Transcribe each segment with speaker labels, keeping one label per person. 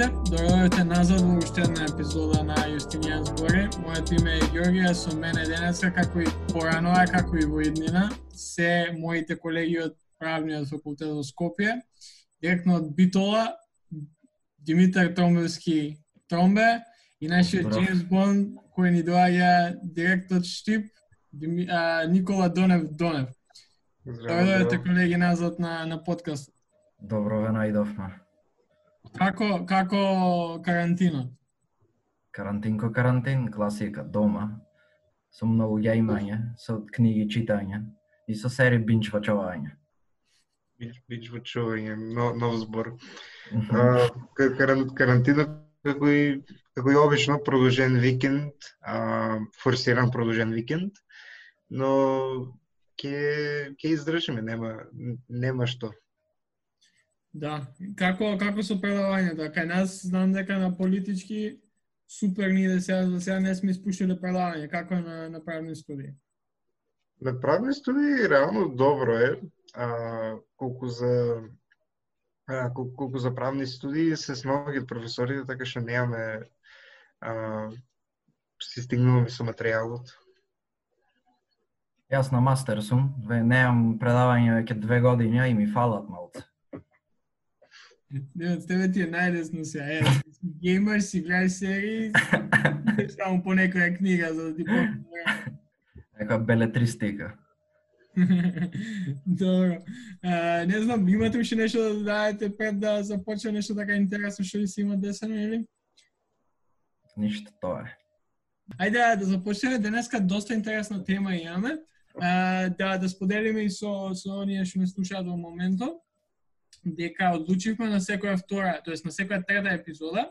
Speaker 1: Здравейте, дојдовте назад во уште една епизода на Јустинијан збори. Моето име е Ѓоргија, со мене денеска, како и порано, како и во иднина, се моите колеги од правниот факултет во Скопје, директно од Битола, Димитар Тромбевски Тромбе и нашиот Джеймс Бонд кој ни доаѓа директ од Штип, Никола Донев Донев. Дојдовте колеги назад на, на подкаст.
Speaker 2: Добро ве најдовме.
Speaker 1: Како, како карантина?
Speaker 2: Карантинко карантин, класика, дома. Со многу јајмање, со книги читање и со сери бинч вачување.
Speaker 3: Бинч вачување, нов збор. а, карантина како и како и обично продолжен викенд, а, форсиран продолжен викенд, но ќе ќе издржиме, нема нема што.
Speaker 1: Да, како како со предавањето, кај нас знам дека на политички супер ние да сега за сега не сме испуштиле предавање, како е на, на правни студии?
Speaker 3: На правни студии реално добро е, а, колку за а, колку, колку за правни студии се снаоѓаат професорите, така што немаме а, си стигнуваме со материјалот.
Speaker 2: Јас на мастер сум, немам предавање веќе две години, и ми фалат малце.
Speaker 1: Не, од тебе ти е најдесно се. Е, геймер си, гледај серии, само по некоја книга за да ти помогне.
Speaker 2: Нека белетристика.
Speaker 1: Добро. А, не знам, имате уште нешто да дадете пред да започне нешто така интересно што ви си има десено или?
Speaker 2: Ништо тоа е.
Speaker 1: Ајде да започнеме денеска доста интересна тема имаме. А, да да споделиме и со со оние што не слушаат во моментот дека одлучивме на секоја втора, тоест на секоја трета епизода,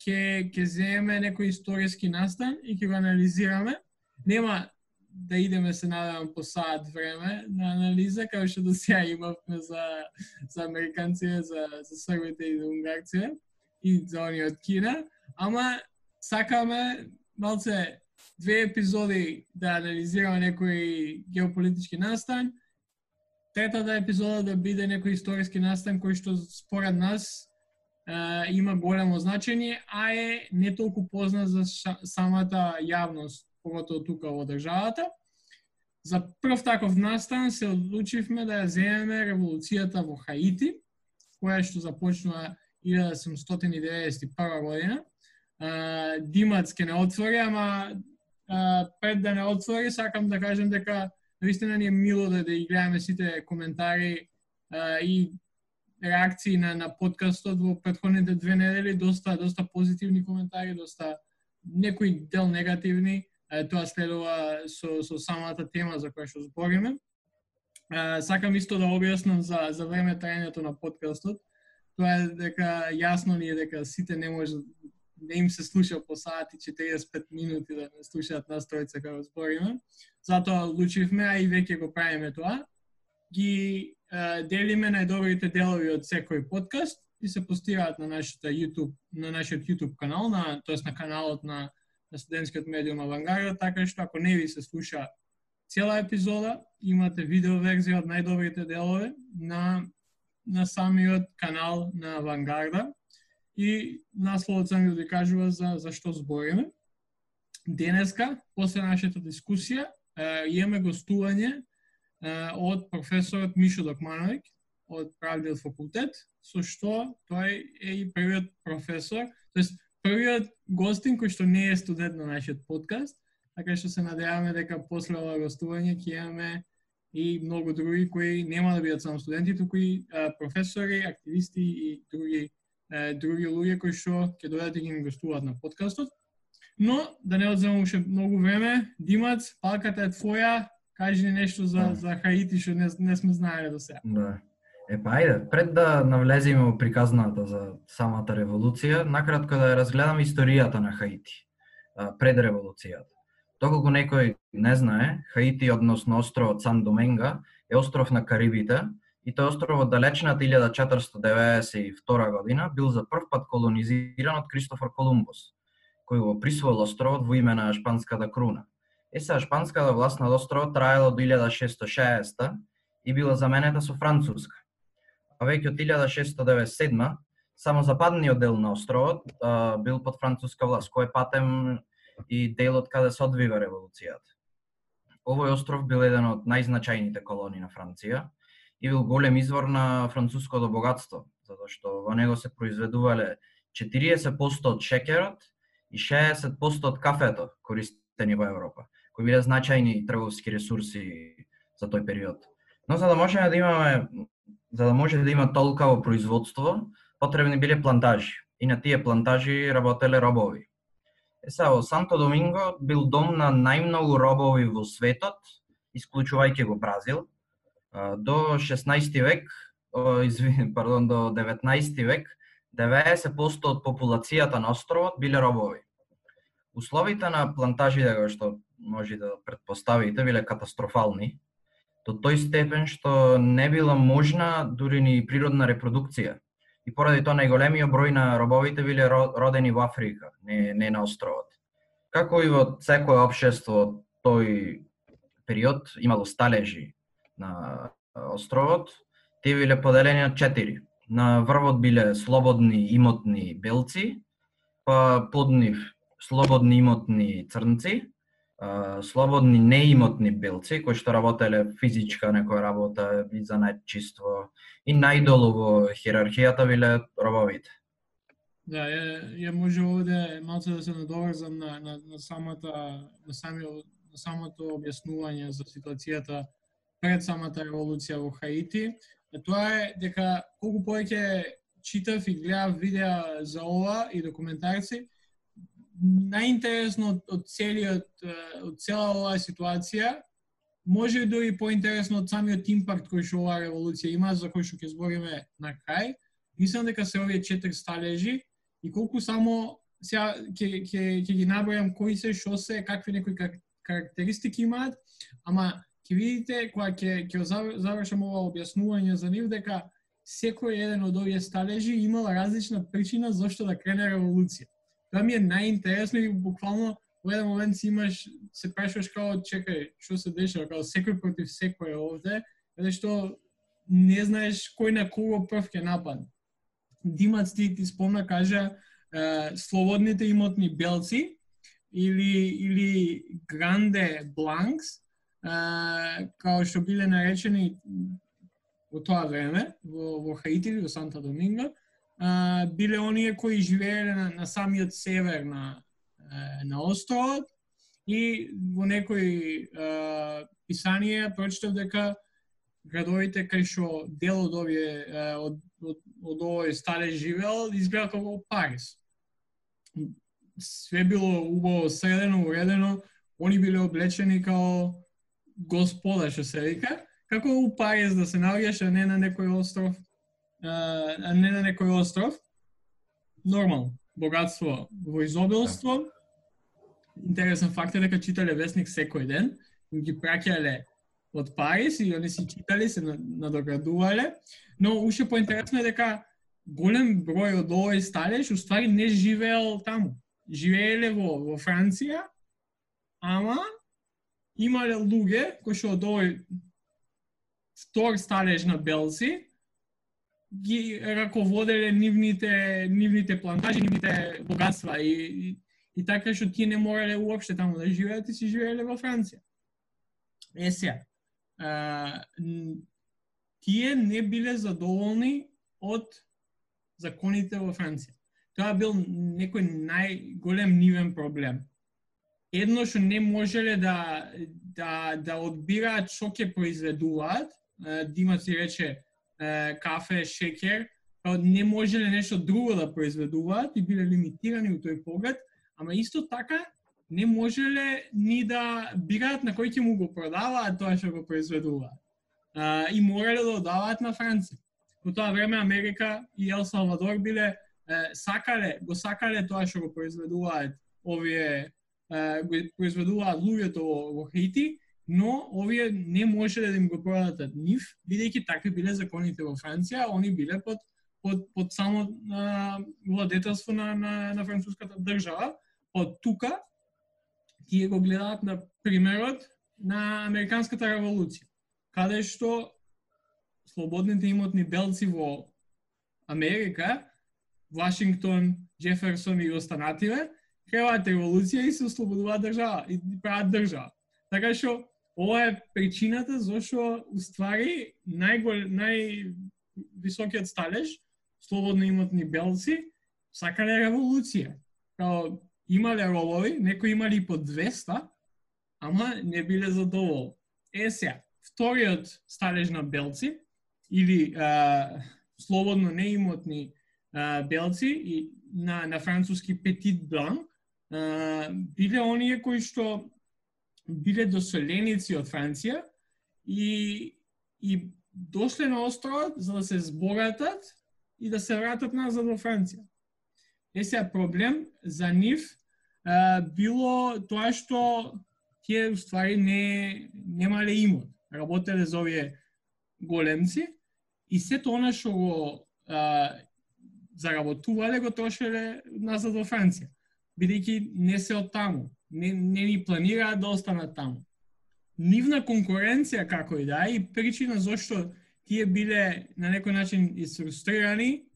Speaker 1: ќе ќе земеме некој историски настан и ќе го анализираме. Нема да идеме се надевам по саат време на анализа, како што до сега имавме за, за американците, за, за србите и за унгарците и за они од Кина, ама сакаме малце две епизоди да анализираме некој геополитички настан, третата епизода да биде некој историски настан кој што според нас е, има големо значење, а е не толку познат за ша, самата јавност, поготово тука во државата. За прв таков настан се одлучивме да ја земеме револуцијата во Хаити, која што започнува 1791 година. Димац ке не отвори, ама пред да не отвори, сакам да кажем дека наистина ни е мило да, да ги гледаме сите коментари а, и реакции на, на подкастот во предходните две недели, доста доста позитивни коментари, доста некои дел негативни, а, тоа следува со, со самата тема за која што збориме. А, сакам исто да објаснам за, за време трајањето на подкастот. Тоа е дека јасно ни е дека сите не може не им се слуша по сати 45 минути да не слушаат нас тројца како збориме. Затоа одлучивме, а и веќе го правиме тоа. Ги е, делиме најдобрите делови од секој подкаст и се постираат на нашата YouTube, на нашиот YouTube канал, на тоест на каналот на на студентскиот медиум Авангарда, така што ако не ви се слуша цела епизода, имате видео верзија од најдобрите делови на на самиот канал на Авангарда и насловот сам ви кажува за, за што збориме. Денеска, после нашата дискусија, имаме гостување од професорот Мишо Докмановиќ од Правниот факултет, со што тој е и првиот професор, тоест првиот гостин кој што не е студент на нашиот подкаст, така што се надеваме дека после ова гостување ќе имаме и многу други кои нема да бидат само студенти, туку и професори, активисти и други други луѓе кои што ќе дојдат и ги гостуваат на подкастот. Но да не одземам уште многу време, Димац, палката е твоја, кажи ни нешто за да. за Хаити што не, не сме знаеле до сега.
Speaker 2: Да. Е, па ајде, пред да навлеземе во приказната за самата револуција, накратко да ја разгледам историјата на Хаити, пред револуцијата. Доколку некој не знае, Хаити, односно островот Сан Доменга, е остров на Карибите, и тој остров од далечната 1492 година бил за прв пат колонизиран од Кристофор Колумбус, кој го присвоил островот во име на шпанската круна. Е сега шпанската власт на островот траела до 1660 и била заменета со француска. А веќе од 1697 само западниот дел на островот а, бил под француска власт, кој патем и делот каде се одвива револуцијата. Овој остров бил еден од најзначајните колонии на Франција и бил голем извор на француското богатство, затоа што во него се произведувале 40% од шеќерот и 60% од кафето користени во Европа, кои биле значајни трговски ресурси за тој период. Но за да можеме да имаме за да може да има толкаво производство, потребни биле плантажи. И на тие плантажи работеле робови. Е са, во Санто Доминго бил дом на најмногу робови во светот, исклучувајќи го Бразил. До 16 век, извини, пардон, до 19 век, 90% од популацијата на островот биле робови. Условите на плантажите, што може да предпоставите, биле катастрофални, до тој степен што не била можна дури ни природна репродукција. И поради тоа најголемиот број на робовите биле родени во Африка, не, не на островот. Како и во секое општество тој период имало сталежи на островот, тие биле поделени на четири. На врвот биле слободни имотни белци, па под нив слободни имотни црнци, слободни неимотни белци кои што работеле физичка некоја работа и за најчиство и најдолу во хиерархијата биле робовите.
Speaker 1: Да, ја, ја може овде малце да се надоврзам на, на, на самата на самиот на самото објаснување за ситуацијата пред самата револуција во Хаити. А тоа е дека колку повеќе читав и гледав видеа за ова и документарци, најинтересно од, од целиот од цела оваа ситуација може да и поинтересно од самиот импакт кој што оваа револуција има, за кој што ќе збориме на крај. Мислам дека се овие четири сталежи и колку само сега ќе ќе ќе ги набројам кои се, што се, какви некои карактеристики имаат, ама ќе видите кога ќе ќе завршам ова објаснување за нив дека секој еден од овие сталежи имал различна причина зашто да крене револуција тоа ми е најинтересно и буквално во еден момент си имаш, се прашуваш како чекај, што се дешава, како секој против секој овде, затоа што не знаеш кој на кого прв ќе нападне. Димац ти, ти спомна, кажа, е, слободните имотни белци или, или гранде бланкс, као што биле наречени во тоа време, во, во Хаити во Санта Доминго, биле оние кои живееле на, на самиот север на, на островот и во некои а, писанија прочитав дека градовите кај што дел од овие од, од, од овој стале живеел изгледа како Париз. Све било убаво средено, уредено, они биле облечени као господа, што се вика, како у Париз да се наоѓаш, а не на некој остров а не на некој остров. Нормално, богатство во изобилство. Интересен факт е дека читале вестник секој ден, ги праќале од Париз и они си читали, се надоградувале, но уште поинтересно е дека голем број од овој сталеж уствари не живеел таму. Живееле во, во Франција, ама имале луѓе кои што од овој втор стареж на Белци ги раководеле нивните нивните плантажи, нивните богатства и, и, и така што тие не морале уопште таму да живеат и си живееле во Франција. Е сега, тие не биле задоволни од законите во Франција. Тоа бил некој најголем нивен проблем. Едно што не можеле да да да одбираат што ќе произведуваат, Дима си рече кафе, шекер, па не можеле нешто друго да произведуваат и биле лимитирани у тој поглед, ама исто така не можеле ни да бираат на кој ќе му го продаваат тоа што го произведуваат. И морале да одаваат на Франција. Во тоа време Америка и Ел Салвадор биле сакале, го сакале тоа што го произведуваат овие го произведуваат луѓето во, во Хаити но овие не можеле да им го продадат нив, бидејќи такви биле законите во Франција, они биле под под под само а, владетелство на на, на француската држава. Од тука тие го гледаат на примерот на американската револуција, каде што слободните имотни белци во Америка Вашингтон, Джеферсон и останативе, креваат револуција и се ослободуваат држава и прават држава. Така што ова е причината зашто уствари најгол највисокиот сталеж слободно имотни белци сакале револуција. Као имале робови, некои имали по 200, ама не биле задоволни. Е сега, вториот сталеж на белци или а, слободно неимотни а, белци и на, на француски Петит Блан биле оние кои што биле доселеници од Франција и, и дошле на островот за да се зборатат и да се вратат назад во Франција. Е сега проблем за нив а, било тоа што тие уствари не немале имот. Работеле за овие големци и сето она што го а, заработувале го трошеле назад во Франција, бидејќи не се од таму, не, не ни планираат да останат таму. Нивна конкуренција како и да и причина зашто тие биле на некој начин изфрустрирани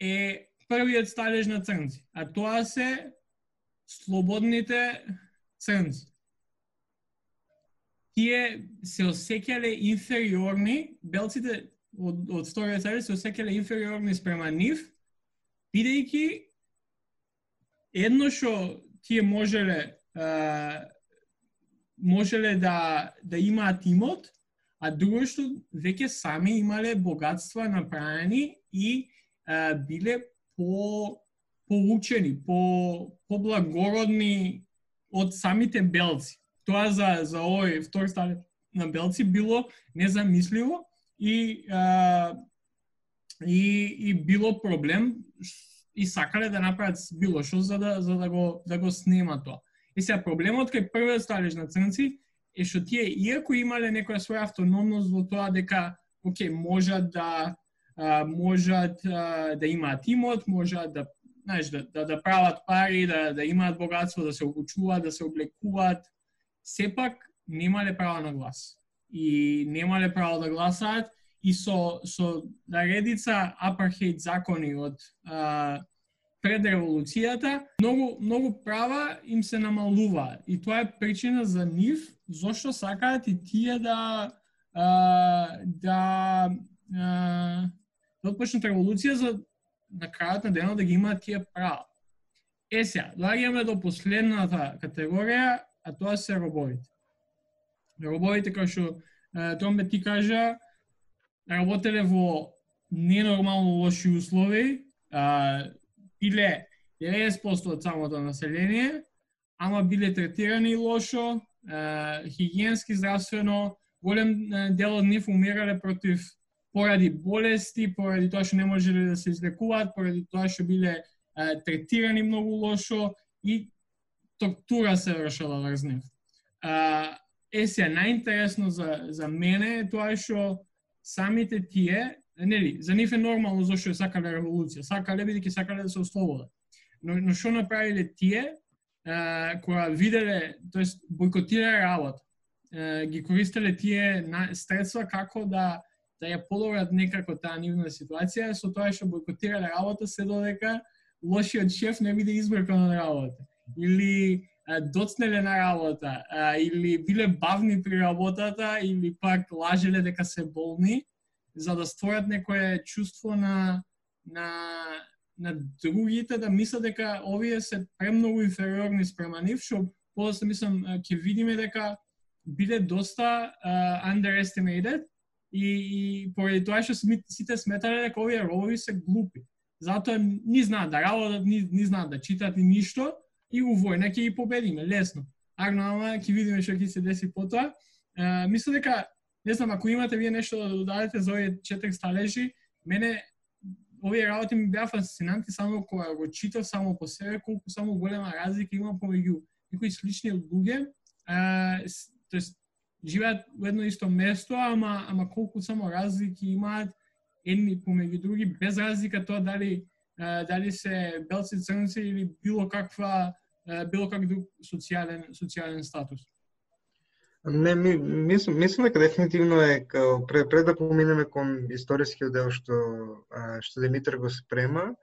Speaker 1: е првиот сталеж на црнци, а тоа се слободните црнци тие се осеќале инфериорни, белците од, од вториот цар се осеќале инфериорни спрема нив, бидејќи едно што тие можеле а, можеле да да имаат имот, а друго што веќе сами имале богатства направени и а, биле по поучени, по поблагородни од самите белци. Тоа за, за овој втор стале на Белци било незамисливо и, а, и, и било проблем и сакале да направат било што за да, за да, го, да го снема тоа. И сега проблемот кај првиот сталеж на црнци е што тие, иако имале некоја своја автономност во тоа дека, оке, можат да, а, можат а, да имаат имот, можат да знаеш, да, да, да прават пари, да, да имаат богатство, да се обучуваат, да се облекуваат, сепак немале право на глас. И немале право да гласаат и со, со наредица апархейт закони од а, пред револуцијата, многу, многу права им се намалува. И тоа е причина за нив, зошто сакаат и тие да а, да а, да отпочнат револуција за на крајот на денот да ги имаат тие права. Е сега, доаѓаме до последната категорија, а тоа се робовите. Робовите, како што Томбе ти кажа, Да работеле во ненормално лоши услови, а, биле 90% од самото население, ама биле третирани лошо, а, хигиенски, здравствено, голем дел од нив умирале против поради болести, поради тоа што не можеле да се излекуваат, поради тоа што биле а, третирани многу лошо и тортура се вршала врз нив. А, е најинтересно за, за мене е тоа што самите тие, нели, за нив е нормално зашто е сакале револуција, сакале бидејќи сакале да се ослободат. Но, но што направиле тие, а, која виделе, тоест бойкотирале работа, а, ги користеле тие на, средства како да да ја подобрат некако таа нивна ситуација, со тоа што бойкотирале работа се додека лошиот шеф не биде избркан од работа. Или доцнеле на работа, или биле бавни при работата, или пак лажеле дека се болни, за да створат некое чувство на, на, на другите да мислат дека овие се премногу инфериорни спрема нив, што после мислам ќе видиме дека биле доста uh, underestimated и, и поради тоа што сите сметале дека овие робови се глупи. Затоа ни знаат да работат, ни, ни знаат да читат и ништо, и у војна ќе ги победиме, лесно. Агно, ама ќе видиме што ќе се деси потоа. Мислам дека, не знам, ако имате вие нешто да додадете за овие четири сталежи, мене овие работи ми беа фасцинанти само кога го читав само по себе, колку само голема разлика има помеѓу некои слични луѓе, тоест живеат во едно исто место, ама ама колку само разлики имаат едни помеѓу други, без разлика тоа дали дали се белци црнци или било каква било как друг социјален социјален статус.
Speaker 3: Не, ми, мислам, мислам дека дефинитивно е као пред, пред да поминеме кон историскиот дел што што Димитар го спрема,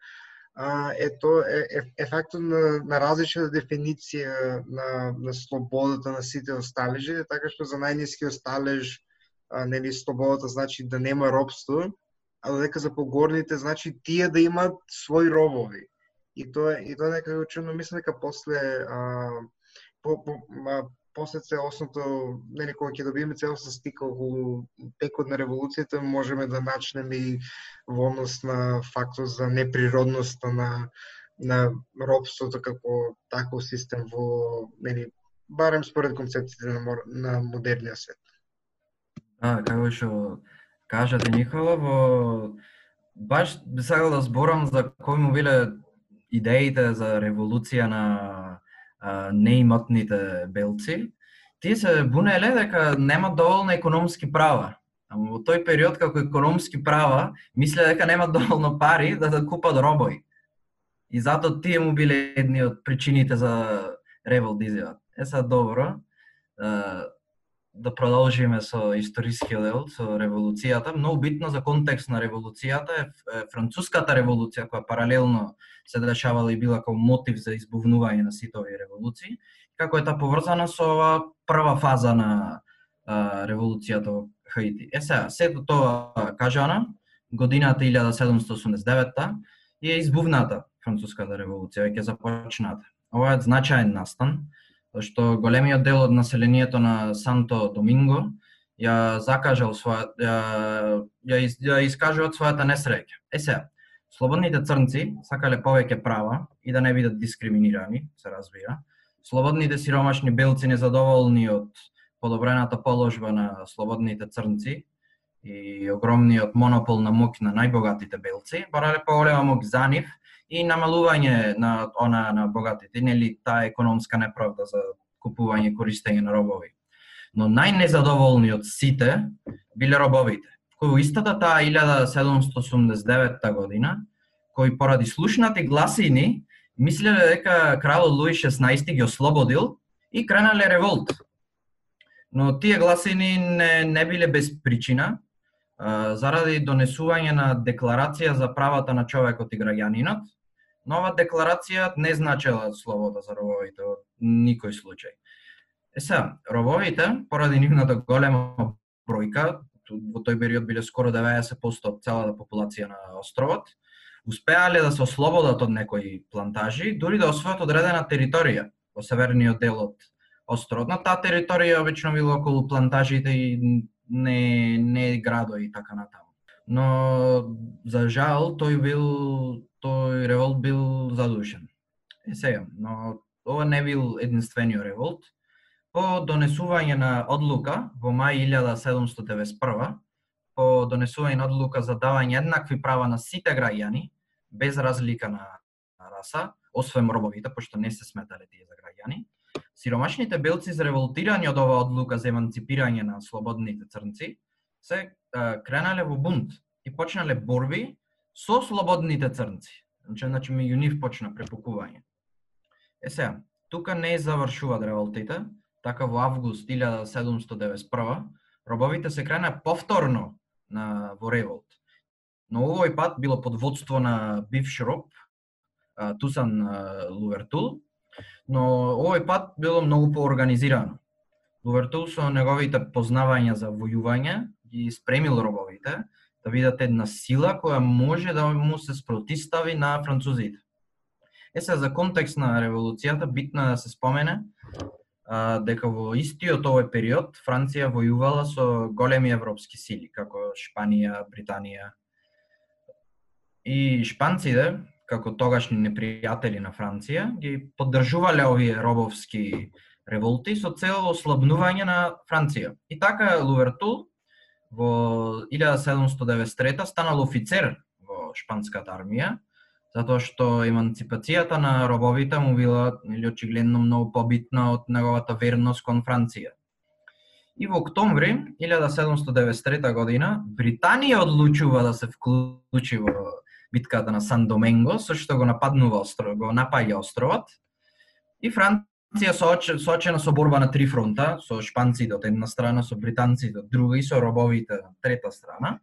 Speaker 3: а, е то е, е, е фактот на, на различна дефиниција на, на слободата на сите осталежи, така што за најнискиот осталеж а, нели слободата значи да нема робство, а додека за погорните значи тие да имат своји робови. И тоа и тоа некако чудно мислам дека после а, по, по, а, после целосното, нели кога ќе добиеме целосно стика околу текот на револуцијата, можеме да начнеме и во однос на фактот за неприродноста на на робството како таков систем во нели барем според концепциите на, на модерниот свет.
Speaker 2: Да, како што кажате Никола, во баш би сакал да зборам за кои му биле идеите за револуција на неимотните белци, тие се бунеле дека нема доволно економски права. Ама во тој период како економски права, мисле дека нема доволно пари да да купат робој. И затоа тие му биле едни од причините за револ да Е са добро, да продолжиме со историскиот дел, со револуцијата. Многу битно за контекст на револуцијата е француската револуција која паралелно се дешавала и била како мотив за избувнување на сите овие револуции, како е та поврзана со ова прва фаза на а, револуцијата во Хаити. Е сега, сето тоа кажана, годината 1789-та е избувната француската револуција, веќе започната. Ова е значаен настан, што големиот дел од населението на Санто Доминго ја закажал своја ја, ја, ја искажуваат својата несреќа. Е се, слободните црнци сакале повеќе права и да не бидат дискриминирани, се разбира. Слободните сиромашни белци незадоволни од подобрената положба на слободните црнци и огромниот монопол на мук на најбогатите белци, барале поголема мук за нив и намалување на она на богатите, нели таа економска неправда за купување и користење на робови. Но најнезадоволни од сите биле робовите, кои во истата таа 1789 година, кои поради слушнати гласини мислеле дека кралот Луи 16 ги ослободил и кренале револт. Но тие гласини не, не биле без причина, заради донесување на декларација за правата на човекот и граѓанинот, Нова декларација не значела слобода за робовите во никој случај. Е сега, робовите, поради нивната голема бројка, во тој период биле скоро 90% од целата популација на островот, успеале да се ослободат од некои плантажи, дури да освојат одредена територија во северниот дел од островот. Но таа територија обично било околу плантажите и не не градови и така натаму. Но за жал тој бил тој револт бил задушен. Е сега, но ова не бил единствениот револт. По донесување на одлука во мај 1791, по донесување на одлука за давање еднакви права на сите граѓани, без разлика на, на раса, освен робовите, пошто не се сметале тие за граѓани, сиромашните белци зреволтирани од ова одлука за еманципирање на слободните црнци, се кренале во бунт и почнале борби со слободните црнци. Значи, значи меѓу нив почна препукување. Е сега, тука не завршуваат револтите, така во август 1791 робовите се крена повторно на во револт. Но овој пат било под водство на бивш роб Тусан Лувертул, но овој пат било многу поорганизирано. Лувертул со неговите познавања за војување ги спремил робовите, да видат една сила која може да му се спротистави на французите. Е се за контекст на револуцијата битно да се спомене а, дека во истиот овој период Франција војувала со големи европски сили, како Шпанија, Британија. И шпанците, како тогашни непријатели на Франција, ги поддржувале овие робовски револти со цел ослабнување на Франција. И така Лувертул во 1793 станал офицер во шпанската армија, затоа што еманципацијата на робовите му била или очигледно многу побитна од неговата верност кон Франција. И во октомври 1793 година Британија одлучува да се вклучи во битката на Сан Доменго, со што го нападнува остров, го напаѓа островот. И Франција Франција соочена со борба на три фронта, со шпанците од една страна, со британците од друга и со робовите од трета страна,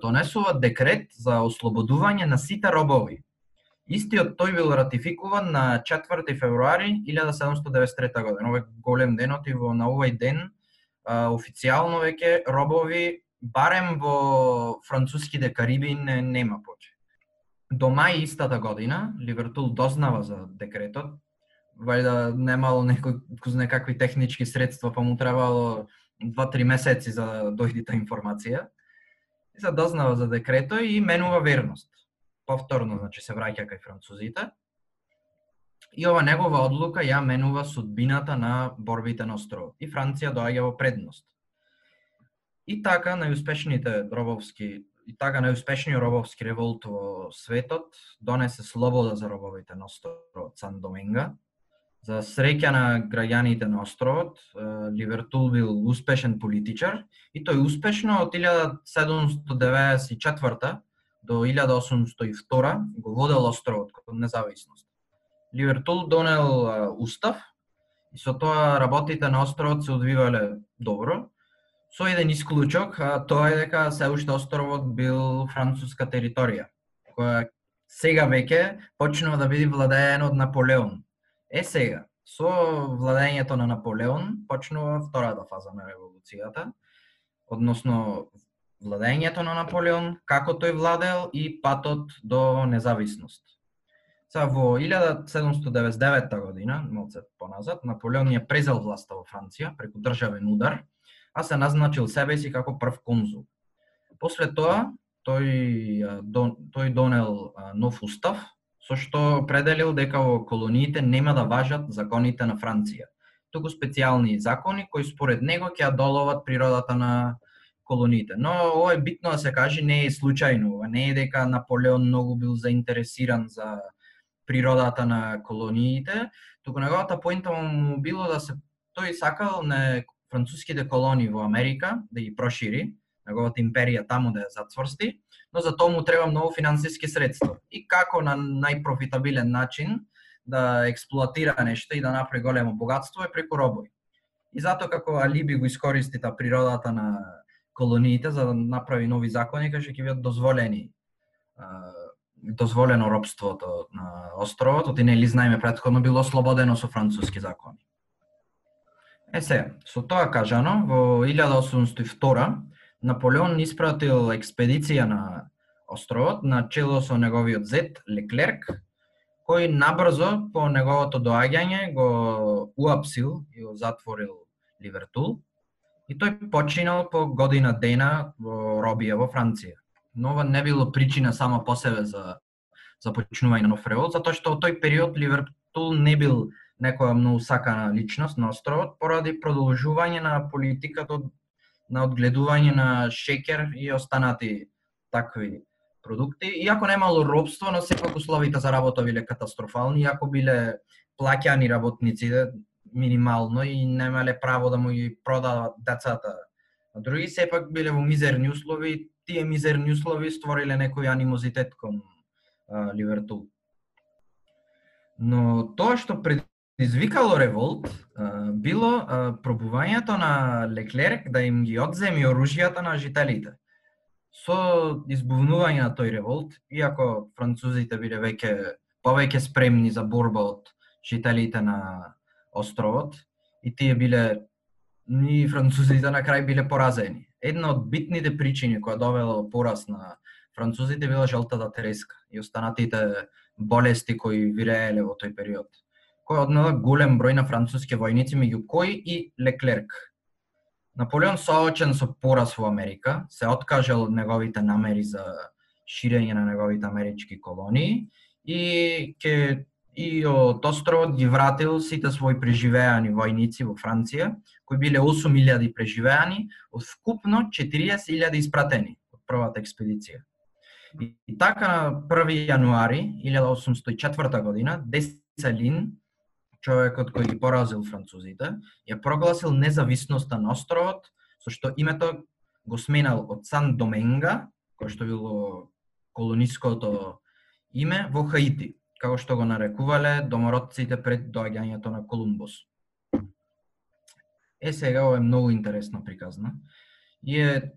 Speaker 2: донесува декрет за ослободување на сите робови. Истиот тој бил ратификуван на 4 февруари 1793 година. Овој голем денот и во на овој ден официјално веќе робови барем во француските Кариби не, нема поче. До мај истата година Ливертул дознава за декретот, вајда немало некој кузне некакви технички средства, па му требало 2-3 месеци за да дојде таа информација. И се дознава за декрето и менува верност. Повторно, значи, се враќа кај французите. И ова негова одлука ја менува судбината на борбите на островот. И Франција доаѓа во предност. И така најуспешните робовски и така најуспешниот робовски револт во светот донесе слобода за робовите на островот Сан Доминга. За среќа на граѓаните на островот, Ливертул бил успешен политичар и тој успешно од 1794 до 1802 го водел островот кон независност. Ливертул донел устав и со тоа работите на островот се одвивале добро, со еден исклучок, а тоа е дека се уште островот бил француска територија, која сега веќе почнува да биде владеен од Наполеон. Е сега, со владењето на Наполеон почнува втората фаза на револуцијата, односно владењето на Наполеон, како тој владел и патот до независност. Са во 1799 година, малце поназад, Наполеон ја презел власта во Франција преку државен удар, а се назначил себе си како прв конзул. После тоа, тој, тој донел нов устав, со што определил дека во колониите нема да важат законите на Франција, туку специјални закони кои според него ќе одоловат природата на колониите. Но ова е битно да се каже, не е случајно, ова не е дека Наполеон многу бил заинтересиран за природата на колониите, туку неговата поинта му било да се тој сакал на француските колонии во Америка, да ги прошири, неговата империја таму да ја зацврсти, но за тоа му треба многу финансиски средства. И како на најпрофитабилен начин да експлоатира нешто и да направи големо богатство е преку робови. И затоа како Алиби го искористи та природата на колониите за да направи нови закони кои ќе бидат дозволени дозволено робството на островот, оти нели знаеме претходно било слободено со француски закони. Е се, со тоа кажано, во 1802 Наполеон испратил експедиција на островот на чело со неговиот зет Леклерк, кој набрзо по неговото доаѓање го уапсил и го затворил Ливертул и тој починал по година дена во робија во Франција. Но ова не било причина само по себе за започнување на нов револт, затоа што во тој период Ливертул не бил некоја многу сакана личност на островот поради продолжување на политиката на одгледување на шеќер и останати такви продукти. Иако немало робство, но сепак условите за работа биле катастрофални, иако биле плаќани работниците минимално и немале право да му ги продават децата. А други сепак биле во мизерни услови, тие мизерни услови створиле некој анимозитет кон а, Ливертул. Но тоа што пред извикало револт било пробувањето на Леклерк да им ги одземи оружјата на жителите. Со избувнување на тој револт, иако французите биле веќе повеќе спремни за борба од жителите на островот, и тие биле ни французите на крај биле поразени. Една од битните причини која довела пораз на французите била жолтата треска и останатите болести кои вирееле во тој период кој однела голем број на француски војници, меѓу кои и Леклерк. Наполеон соочен со пораз во Америка, се откажал од неговите намери за ширење на неговите амерички колонии и ке и од островот ги вратил сите своји преживеани војници во Франција, кои биле 8000 преживеани, од вкупно 40.000 испратени од првата експедиција. И, така на 1 јануари 1804 година Десалин човекот кој ги поразил французите, ја прогласил независноста на островот, со што името го сменал од Сан Доменга, кој што било колониското име, во Хаити, како што го нарекувале домородците пред доаѓањето на Колумбус. Е сега ова е многу интересно приказна и е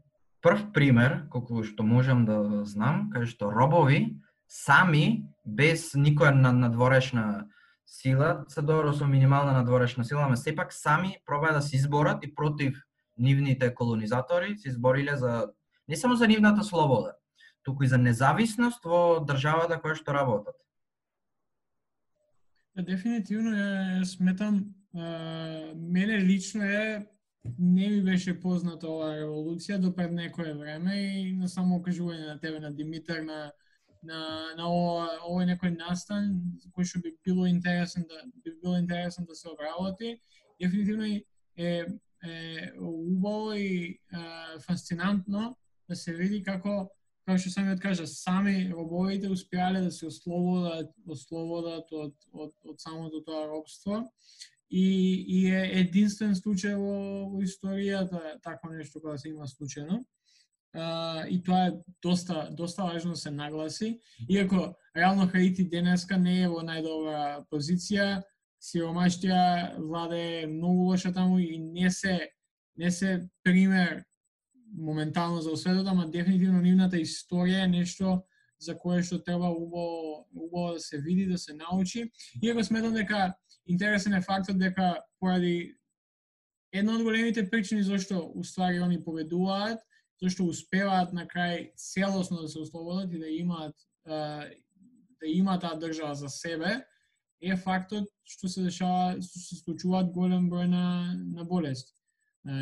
Speaker 2: прв пример колку што можам да знам кај што робови сами без никоја надворешна сила, се добро со минимална надворешна сила, ама сепак сами пробаа да се изборат и против нивните колонизатори се избориле за не само за нивната слобода, туку и за независност во државата која што работат.
Speaker 1: Дефинитивно е, сметам, е, мене лично е не ми беше позната оваа револуција до пред некое време и на само кажување на тебе на Димитар на на на ова, овој некој настан кој што би било интересен да би било интересен да се обработи. Дефинитивно е е, е убаво и е, фасцинантно да се види како како што самиот кажа, сами робовите успеале да се ослободат, ослободат од, од, од самото тоа робство и, и е единствен случај во, во историјата такво нешто кога се има случајно и тоа е доста доста важно да се нагласи. Иако реално Хаити денеска не е во најдобра позиција, сиромаштија владе многу лоша таму и не се не се пример моментално за осветот, ама дефинитивно нивната историја е нешто за кое што треба убаво, убаво да се види, да се научи. Иако сметам дека интересен е фактот дека поради една од големите причини зашто уствари они победуваат зашто успеваат на крај целосно да се ослободат и да имаат да имаат таа држава за себе, е фактот што се дешава, што се случуваат голем број на, на болести.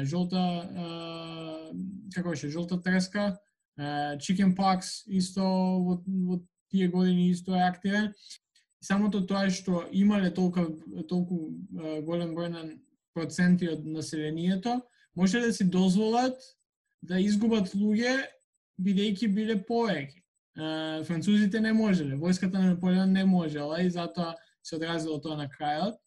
Speaker 1: Жолта, како беше, жолта треска, chicken pox исто во, во тие години исто е активен. Самото тоа што имале толку толку голем број на проценти од населението, може да си дозволат да изгубат луѓе бидејќи биле повеќе. Французите не можеле, војската на Наполеон не можела и затоа се одразило тоа на крајот.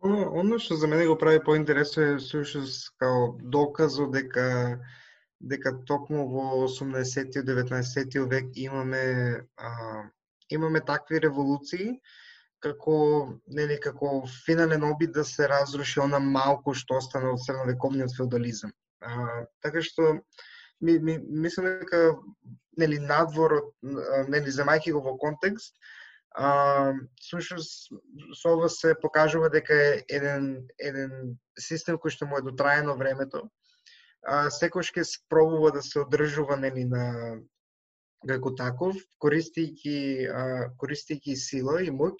Speaker 3: Оно, оно што за мене го прави поинтересно е сушност као доказо дека дека токму во 18-ти 19 век имаме а, имаме такви револуции како нели како финален обид да се разруши она малку што остана од средновековниот феодализам. А, така што ми, ми, мислам дека нели надвор од нели земајќи го во контекст, а, сушност со ова се покажува дека е еден еден систем кој што му е дотраено времето. А, секој ќе спробува да се одржува нели на како таков, користејќи користејќи сила и моќ,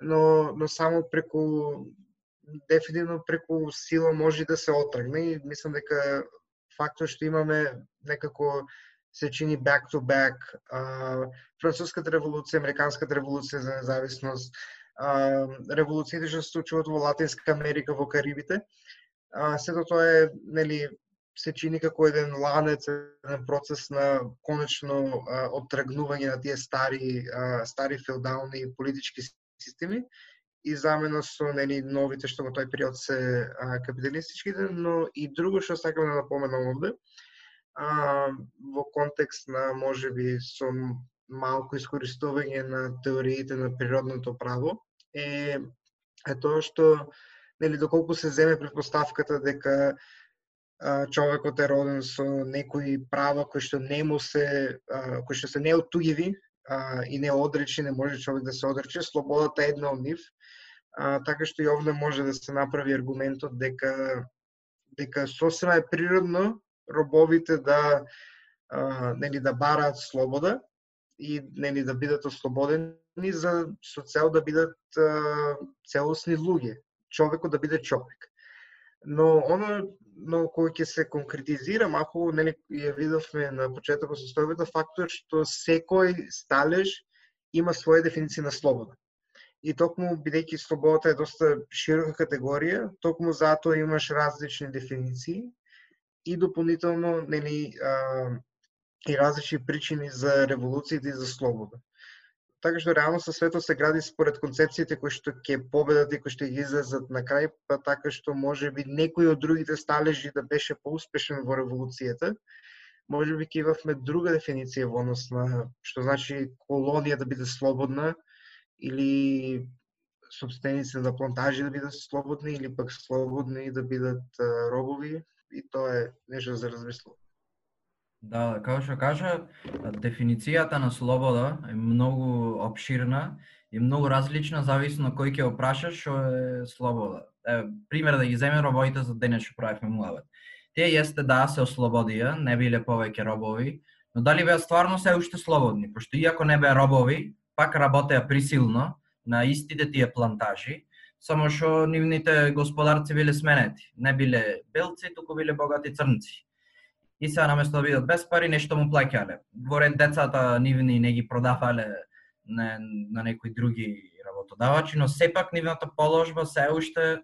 Speaker 3: но но само преку дефинитивно преку сила може да се отргне и мислам дека фактот што имаме некако се чини back to back а, француската револуција, американската револуција за независност, а, револуциите што се случуваат во Латинска Америка, во Карибите. А, сето тоа е нели се чини како еден ланец, еден процес на конечно а, оттргнување на тие стари стари феодални политички системи и замена со нени новите што во тој период се а, капиталистичките, но и друго што сакам да напоменам овде, а, во контекст на можеби со малку искористување на теориите на природното право е е тоа што нели доколку се земе предпоставката дека а, човекот е роден со некои права кои што не му се а, кои што се неотуѓиви а, и неодречи, не може човек да се одрече, слободата е една од нив, а, така што и овде може да се направи аргументот дека дека сосема е природно робовите да а, нели да бараат слобода и нели да бидат ослободени за со цел да бидат а, целосни луѓе, човекот да биде човек. Но оно но кој ќе се конкретизира, мако нели ја видовме на почетокот со состојбата фактот што секој сталеж има своја дефиниција на слобода. И токму бидејќи слободата е доста широка категорија, токму затоа имаш различни дефиниции и дополнително нели а, и различни причини за револуциите и за слобода. Така што реално со светот се гради според концепциите кои што ќе победат и кои што ги излезат на крај, па така што може би некој од другите сталежи да беше поуспешен во револуцијата, може би ќе имавме друга дефиниција во однос на што значи колонија да биде слободна, или собственици на плантажи да бидат слободни или пак слободни да бидат робови и тоа е нешто за размислување.
Speaker 2: Да, како што кажа, дефиницијата на слобода е многу обширна и многу различна зависно кој ќе опрашаш што е слобода. Е, пример да ги земе робовите за денес што правевме муавет. Тие јесте да се ослободија, не биле повеќе робови, но дали беа стварно се уште слободни, пошто иако не беа робови, пак работеа присилно на истите тие плантажи, само што нивните господарци биле сменети. Не биле белци, туку биле богати црнци. И сега наместо да бидат без пари, нешто му плаќале. Дворед децата нивни не ги продавале на, на некои други работодавачи, но сепак нивната положба се уште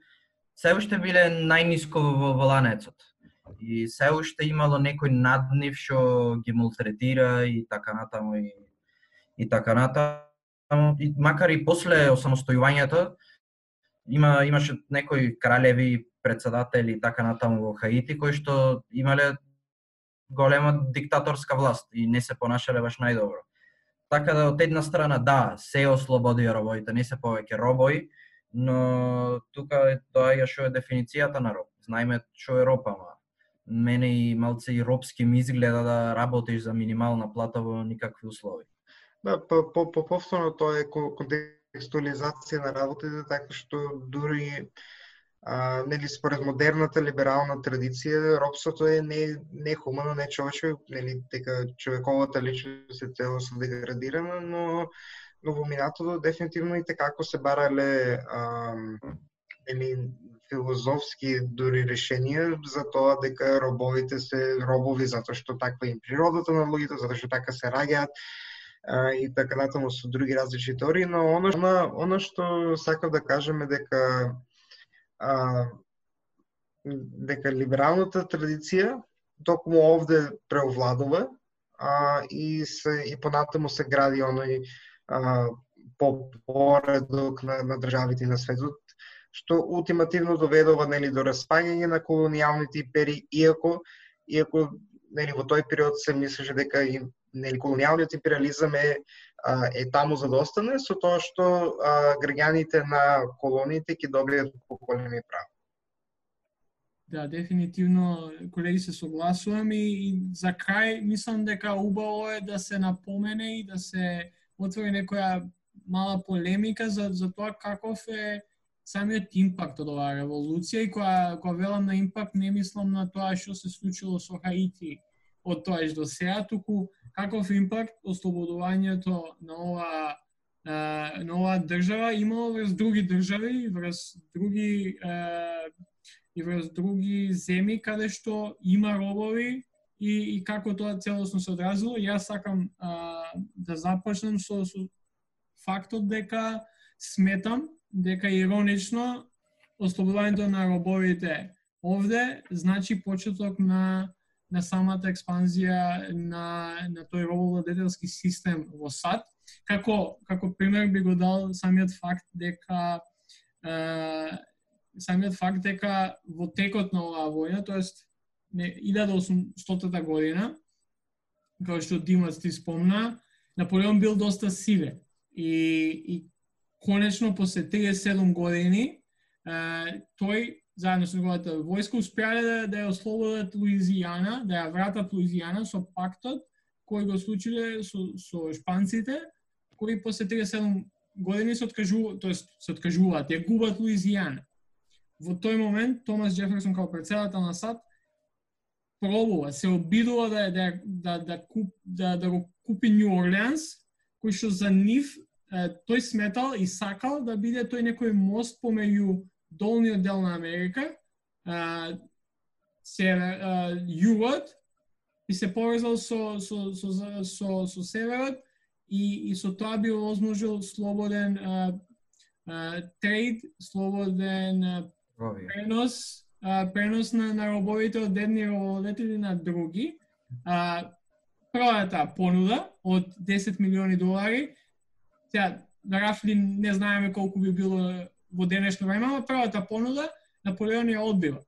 Speaker 2: се уште биле најниско во, во ланецот. И се уште имало некој над нив што ги мултретира и така натаму и, и така натаму. И макар и после осамостојувањето, има имаше некои кралеви, председатели и така натаму во Хаити кои што имале голема диктаторска власт и не се понашале баш најдобро. Така да од една страна да, се ослободи робовите, не се повеќе робои, но тука доаѓа ја што е дефиницијата на роб. Знаеме што е роб, ама мене и малце и робски ми изгледа да работиш за минимална плата во никакви услови.
Speaker 3: Да, по, по, по повторно тоа е контекстуализација на работите, така што дури а, нели според модерната либерална традиција робството е не не хумано, не човечко, нели дека човековата личност е целосно деградирана, но но во минатото дефинитивно и така како се барале а, нели филозофски дури решенија за тоа дека робовите се робови затоа што таква им природата на луѓето, затоа што така се раѓаат и така натаму со други различни теории, но оно, оно што сакав да кажеме дека а, дека либералната традиција токму овде преовладува а, и се и понатаму се гради оној а, по поредок на, на државите на светот што ултимативно доведува нели до распаѓање на колонијалните империи иако иако нели во тој период се мислеше дека и нели колонијалниот империализам е е таму за да остане со тоа што а, граѓаните на колониите ќе добијат поголеми права.
Speaker 1: Да, дефинитивно, колеги, се согласувам и, и за крај мислам дека убаво е да се напомене и да се отвори некоја мала полемика за, за тоа каков е самиот импакт од оваа револуција и која, која велам на импакт не мислам на тоа што се случило со Хаити од тоа до сега, туку каков импакт ослободувањето на ова на оваа држава имало врз други држави, врз други и врз други земји каде што има робови и, и како тоа целосно се одразило. Јас сакам а, да започнам со, со фактот дека сметам дека иронично ослободувањето на робовите овде значи почеток на на самата експанзија на, на тој робовладетелски систем во САД. Како, како пример би го дал самиот факт дека е, самиот факт дека во текот на оваа војна, тоест 1800 година, како што Димас ти спомна, Наполеон бил доста силен и, и конечно после 37 години тој заедно со неговата војска успеале да, да ја ослободат Луизијана, да ја вратат Луизијана со пактот кој го случиле со, со шпанците, кои после 37 години се откажуваат, тоест се откажуваат, ја губат Луизијана. Во тој момент Томас Джеферсон како председател на САД пробува, се обидува да да да да, куп, да, да го купи Нью Орлеанс, кој што за нив тој сметал и сакал да биде тој некој мост помеѓу долниот дел на Америка, а, север, а, југот, и се поврзал со, со, со, со, со, со северот и, и со тоа би возможил слободен а, а, трейд, слободен а, пренос, а, пренос на, на робовите од едни робоводетели на други. А, првата понуда од 10 милиони долари, сега, рафли не знаеме колку би било во денешно време, ама првата понуда Наполеон ја одбива.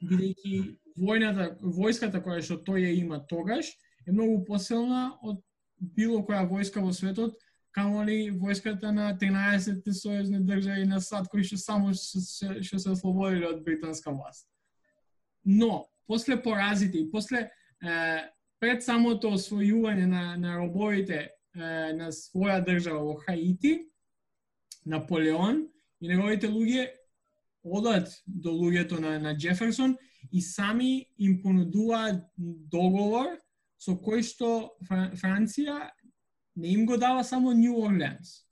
Speaker 1: Бидејќи војната, војската која што тој ја има тогаш е многу посилна од било која војска во светот камоли војската на 13 сојузни држави на САД кои што само што се ослободиле од британска власт. Но, после поразите и после е, пред самото освојување на, на робовите е, на своја држава во Хаити, Наполеон и неговите луѓе одат до луѓето на, на Джеферсон и сами им понудуваат договор со кој што Франција не им го дава само Нью Орлеанс,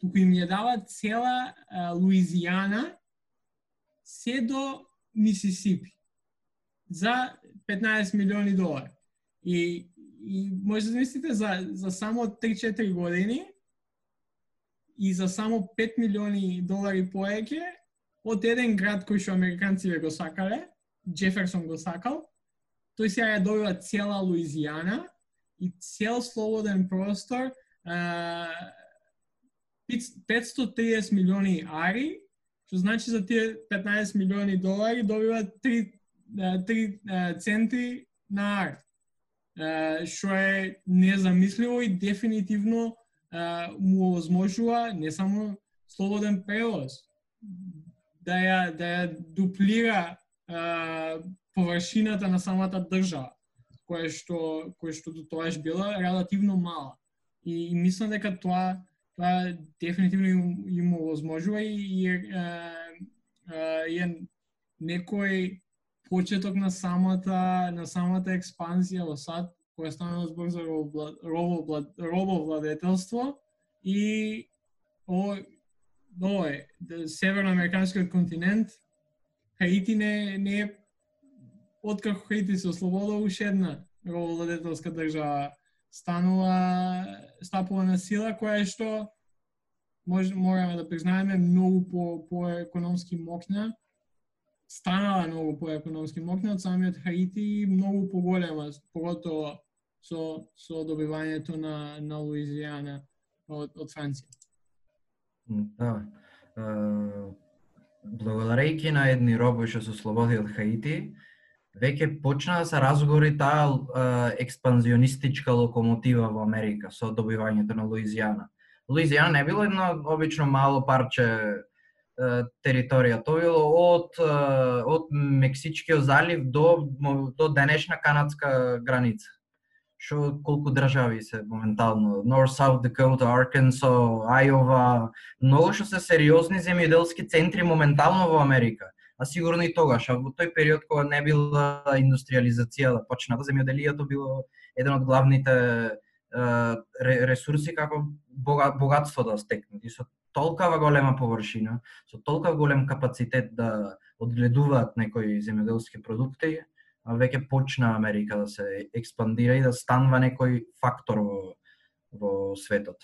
Speaker 1: туку им ја дава цела а, Луизијана се до Мисисипи за 15 милиони долари. И, и може да мислите за, за само 3-4 години и за само 5 милиони долари поеќе од еден град кој што американците го сакале, Джеферсон го сакал, тој сега ја добива цела Луизијана и цел слободен простор, 530 милиони ари, што значи за тие 15 милиони долари добива 3, 3 центи на ар. Што е незамисливо и дефинитивно му овозможува не само слободен превоз, да ја, да ја дуплира површината на самата држава која што која што до тоаш била релативно мала. И, и мислам дека тоа тоа дефинитивно им, им овозможува и, и е, е некој почеток на самата на самата експанзија во САД која стана збор за робовладетелство и о е, северноамериканскиот континент. Хаити не не е откако Хаити се ослободува уште една робовладетелска држава станува стапува на сила која е што може мораме да признаеме многу по по економски мокна. Станала многу по економски мокна од самиот Хаити и многу поголема поготово со со добивањето на на Луизијана од од Франција.
Speaker 2: Да. Благодарејќи на едни робови што се слободи од Хаити, веќе почна да се разговори таа експанзионистичка локомотива во Америка со добивањето на Луизијана. Луизијана не било едно обично мало парче територија, тоа било од од Мексичкиот залив до до денешна канадска граница. Што колку држави се моментално, North South Dakota, Arkansas, Iowa, многу што се сериозни земјоделски центри моментално во Америка а сигурно и тогаш, а во тој период кога не била индустриализација да почната, земјоделието било еден од главните ресурси како богатство да стекнат. И со толкава голема површина, со толкава голем капацитет да одгледуваат некои земјоделски продукти, веќе почна Америка да се експандира и да станува некој фактор во, во светот.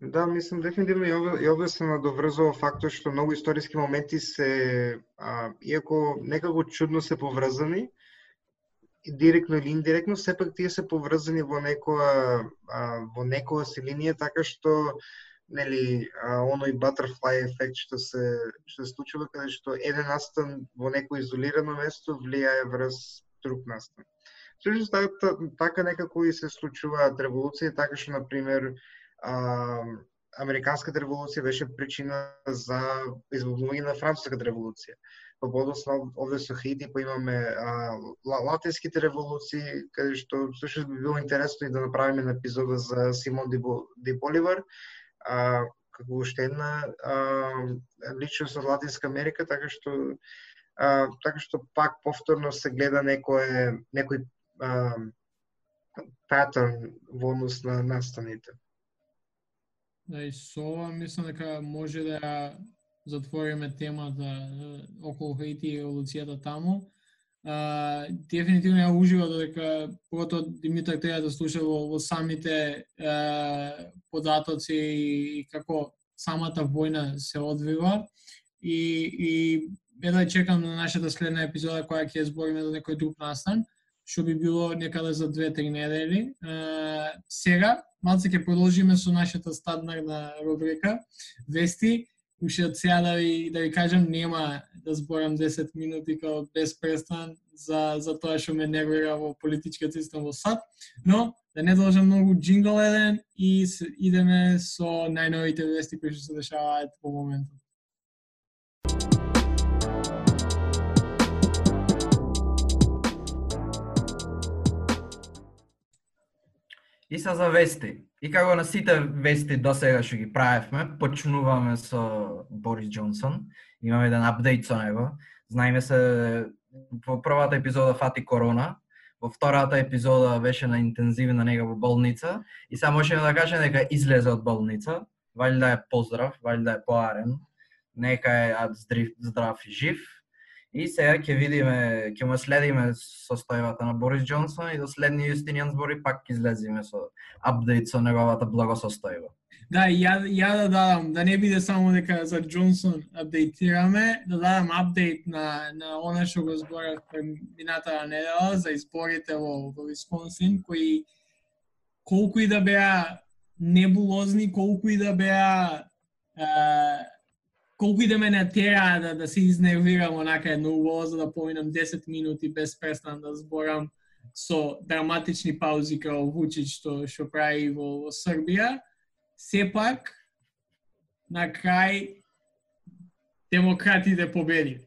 Speaker 3: Да, мислам дефинитивно и овде, и овде се надоврзува фактот што многу историски моменти се, а, иако некако чудно се поврзани, директно или индиректно, сепак тие се поврзани во некоја а, во некоја си линија така што нели оној butterfly ефект што се што се случува каде што еден настан во некој изолирано место влијае врз друг настан. Всушност така, така некако и се случуваат револуции, така што на пример Американската револуција беше причина за избавување на Француската револуција. Па подосно овде со Хаити па имаме а, латинските револуции, каде што всушност би било интересно и да направиме на епизода за Симон Ди Боливар, а, како уште една а, личност од Латинска Америка, така што а, така што пак повторно се гледа некој некој а, паттерн во однос на настаните.
Speaker 1: Да, и со ова мислам дека може да затвориме темата околу Хаити и еволуцијата таму. А, дефинитивно ја ужива додека погото Димитар треба да слуша во, во самите а, податоци и, и како самата војна се одвива и, и едва чекам на нашата следна епизода која ќе збориме за некој друг настан што би било некаде за 2-3 недели. А, сега, малце ќе продолжиме со нашата стадна рубрика Вести. Уште од сега да ви, да ви кажам, нема да зборам 10 минути као без престан за, за тоа што ме нервира во политичкиот систем во САД, но да не должам многу джингл еден и идеме со најновите вести кои што се дешаваат во моментот.
Speaker 2: И се за вести. И како на сите вести до сега што ги правевме, почнуваме со Борис Джонсон. Имаме еден апдейт со него. Знаеме се во првата епизода фати корона, во втората епизода беше на интензивна нега во болница и само можеме да кажеме дека излезе од болница. Вали да е поздрав, вали да е поарен. Нека е здрав, здрав и жив И сега ќе видиме, ќе му следиме состојбата на Борис Джонсон и до следни Јустинијан збори пак излезиме со апдейт со неговата благосостојба.
Speaker 1: Да, ја, ја да дадам, да не биде само дека за Джонсон апдейтираме, да дадам апдейт на, на она што го зборав мината недела за изборите во, во Висконсин, кои колку и да беа небулозни, колку и да беа колку и да ме натера да, да се изнервирам онака едно уво, за да поминам 10 минути без престан да зборам со драматични паузи као Вучич што што прави во, во Србија, сепак на крај демократите победи.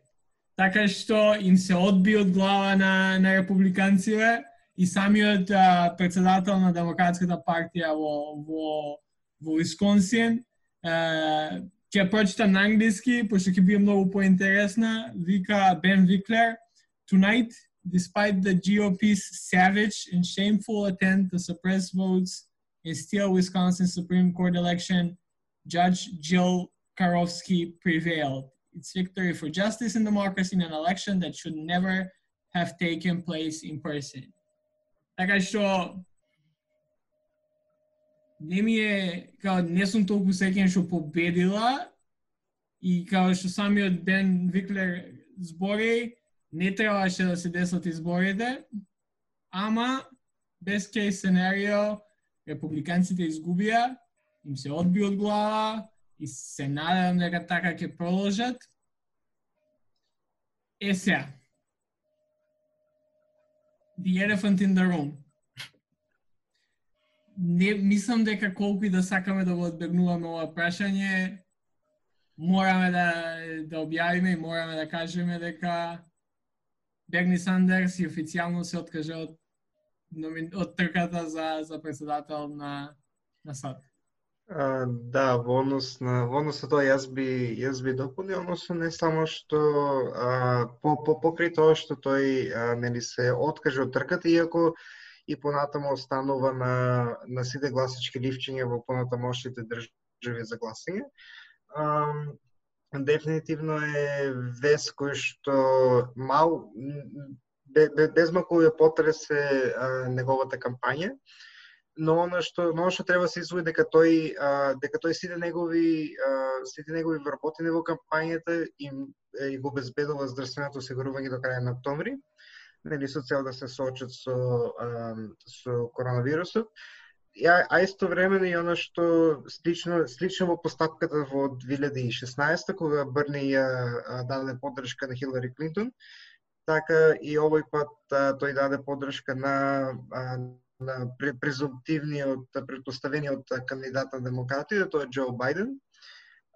Speaker 1: Така што им се одби од глава на, на републиканците и самиот а, председател на Демократската партија во, во, во Висконсин ќе прочитам на англиски, пошто ќе биде многу поинтересна. Вика Бен Виклер, Tonight, despite the GOP's savage and shameful attempt to suppress votes in steal Wisconsin Supreme Court election, Judge Jill Karofsky prevailed. It's victory for justice and democracy in an election that should never have taken place in person. Така што не ми е, као, не сум толку секен што победила и као што самиот Бен Виклер збори, не требаше да се десат изборите, ама без кейс сценарио републиканците изгубија, им се одби од глава и се надевам дека така ќе продолжат. Е сега. The elephant in the room не мислам дека колку и да сакаме да го одбегнуваме ова прашање, мораме да да објавиме и мораме да кажеме дека Берни Сандерс и официјално се откаже од од трката за за председател на на САД.
Speaker 3: А, да, во однос на во однос на тоа јас би јас би дополнил, односно не само што а, по, по покри тоа што тој а, нели се откаже од трката иако и понатамо останува на, на сите гласачки ливчиња во понатамошните држави за гласање. дефинитивно е вес кој што мал без малку ја потресе неговата кампања, но она што но што треба да се изводи дека тој а, дека тој сите негови а, сите негови вработени во кампањата им и го обезбедува здравственото осигурување до крај на октомври нели со цел да се соочат со а, со коронавирусот. А, а време и оно што слично слично во постапката во 2016 кога Брни ја даде поддршка на Хилари Клинтон, така и овој пат а, тој даде поддршка на а, на презумптивниот предпоставениот кандидат на демократите, тоа е Џо Бајден,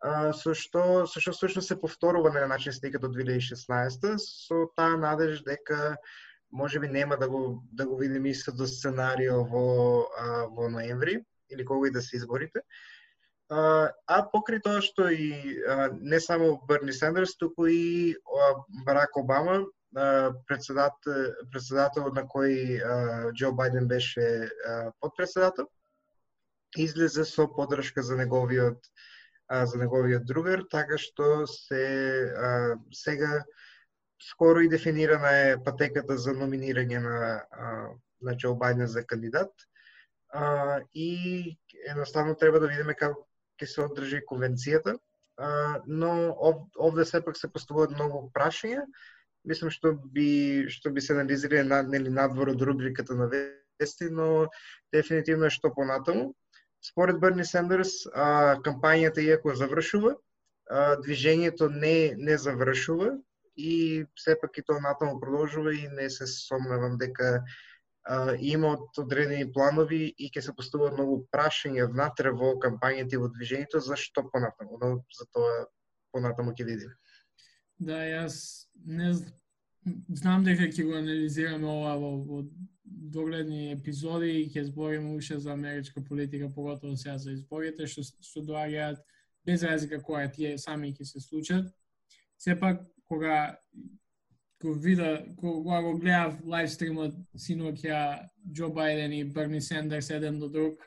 Speaker 3: со што со што всушност се повторува на начин слика до 2016 со таа надеж дека можеби нема да го да го видиме истото сценарио во а, во ноември или кога и да се изборите. А, а покри тоа што и а, не само Берни Сандерс, туку и а, Барак Обама, а, председател, председател на кој а, Џо Бајден беше а, подпредседател, излезе со поддршка за неговиот а, за неговиот другар, така што се а, сега скоро и дефинирана е патеката за номинирање на а, значи, на Џо Бајден за кандидат. А, и едноставно треба да видиме како ќе се одржи конвенцијата. А, но ов, овде сепак се поставуваат многу прашања. Мислам што би што би се анализирале на, нели надвор од рубриката на вести, но дефинитивно е што понатаму. Според Берни Сендерс, а, кампањата иако завршува, а, движењето не не завршува и сепак и тоа натаму продолжува и не се сомневам дека а, имаат одредени планови и ќе се поставуваат многу прашања внатре во кампањата и во движењето за што понатаму, но за тоа понатаму ќе видиме.
Speaker 1: Да, јас не знам дека ќе го анализираме ова во, во догледни епизоди и ќе збориме уште за америчка политика, поготово сега за изборите што што доаѓаат без разлика која тие сами ќе се случат. Сепак кога го вида, кога го гледав лайв стримот синоќа Джо Бајден и Берни Сендерс еден до друг,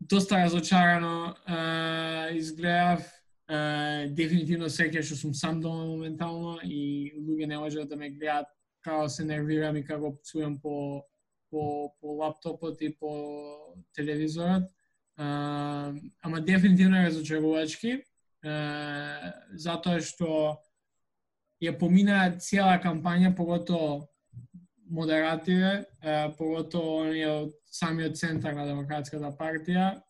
Speaker 1: доста разочарано uh, изгледав. Uh, дефинитивно секој што сум сам дома моментално и луѓе не можат да ме гледат како се нервирам и како пцуjem по, по, по лаптопот и по телевизорот. А, ама дефинитивно е разочарувачки, uh, затоа што ја помина цела кампања, погото модеративе, погото оние од самиот центар на Демократската партија,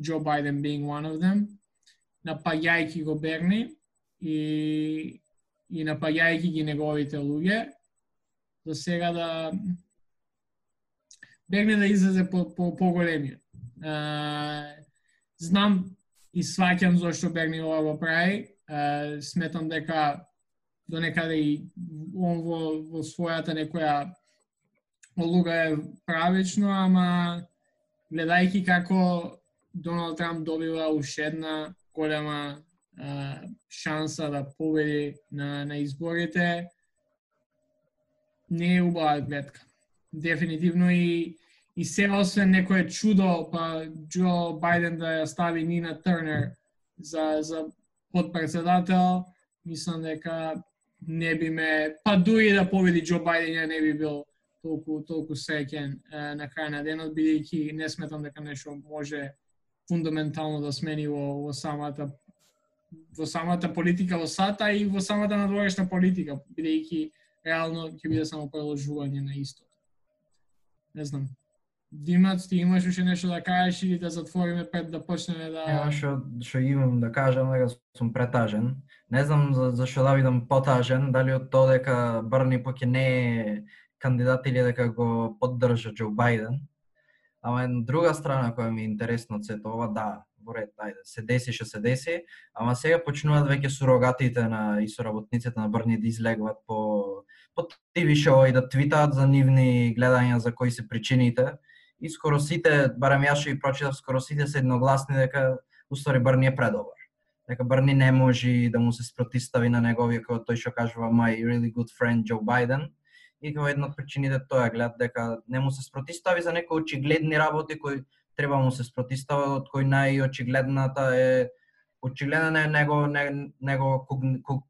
Speaker 1: Джо Бајден being one of them, напаѓајќи го Берни и, и напаѓајќи ги неговите луѓе, за сега да бегне да излезе по, по, по големиот. знам и сваќам зашто Берни ова го прави. сметам дека до некаде и он во, во својата некоја олуга е правечно, ама гледајќи како Доналд Трамп добива уште една голема а, шанса да победи на, на изборите, не е убава гледка. Дефинитивно и и се освен некое чудо, па Джо Бајден да ја стави Нина Тернер за, за подпредседател, мислам дека не би ме, па дури да победи Џо Бајден, ја не би бил толку, толку среќен на крај на денот, бидејќи не сметам дека нешто може фундаментално да смени во, во самата во самата политика во САТА и во самата надворешна политика, бидејќи реално ќе биде само продолжување на истото. Не знам. Димат, ти имаш уште нешто да кажеш или да затвориме пред да почнеме да...
Speaker 2: Ја што, што имам да кажам, дека сум претажен. Не знам за, за што да видам потажен, дали од тоа дека Брни поќе не е кандидат или дека го поддржа Џо Бајден. Ама една друга страна која ми е интересна од сето ова, да, во ред, ајде, се деси што се деси, ама сега почнуваат веќе сурогатите на и соработниците на Брни да излегват по по TV шоу и да твитаат за нивни гледања за кои се причините и скоро сите, барем јас и прочитав, скоро сите се едногласни дека устори Брни е предобар. Дека Барни не може да му се спротистави на неговиот, кој тој што кажува my really good friend Joe Biden. И како една од причините тоа гледат дека не му се спротистави за некои очигледни работи кои треба му се спротистава, од кои најочигледната е очигледна е него, него, него,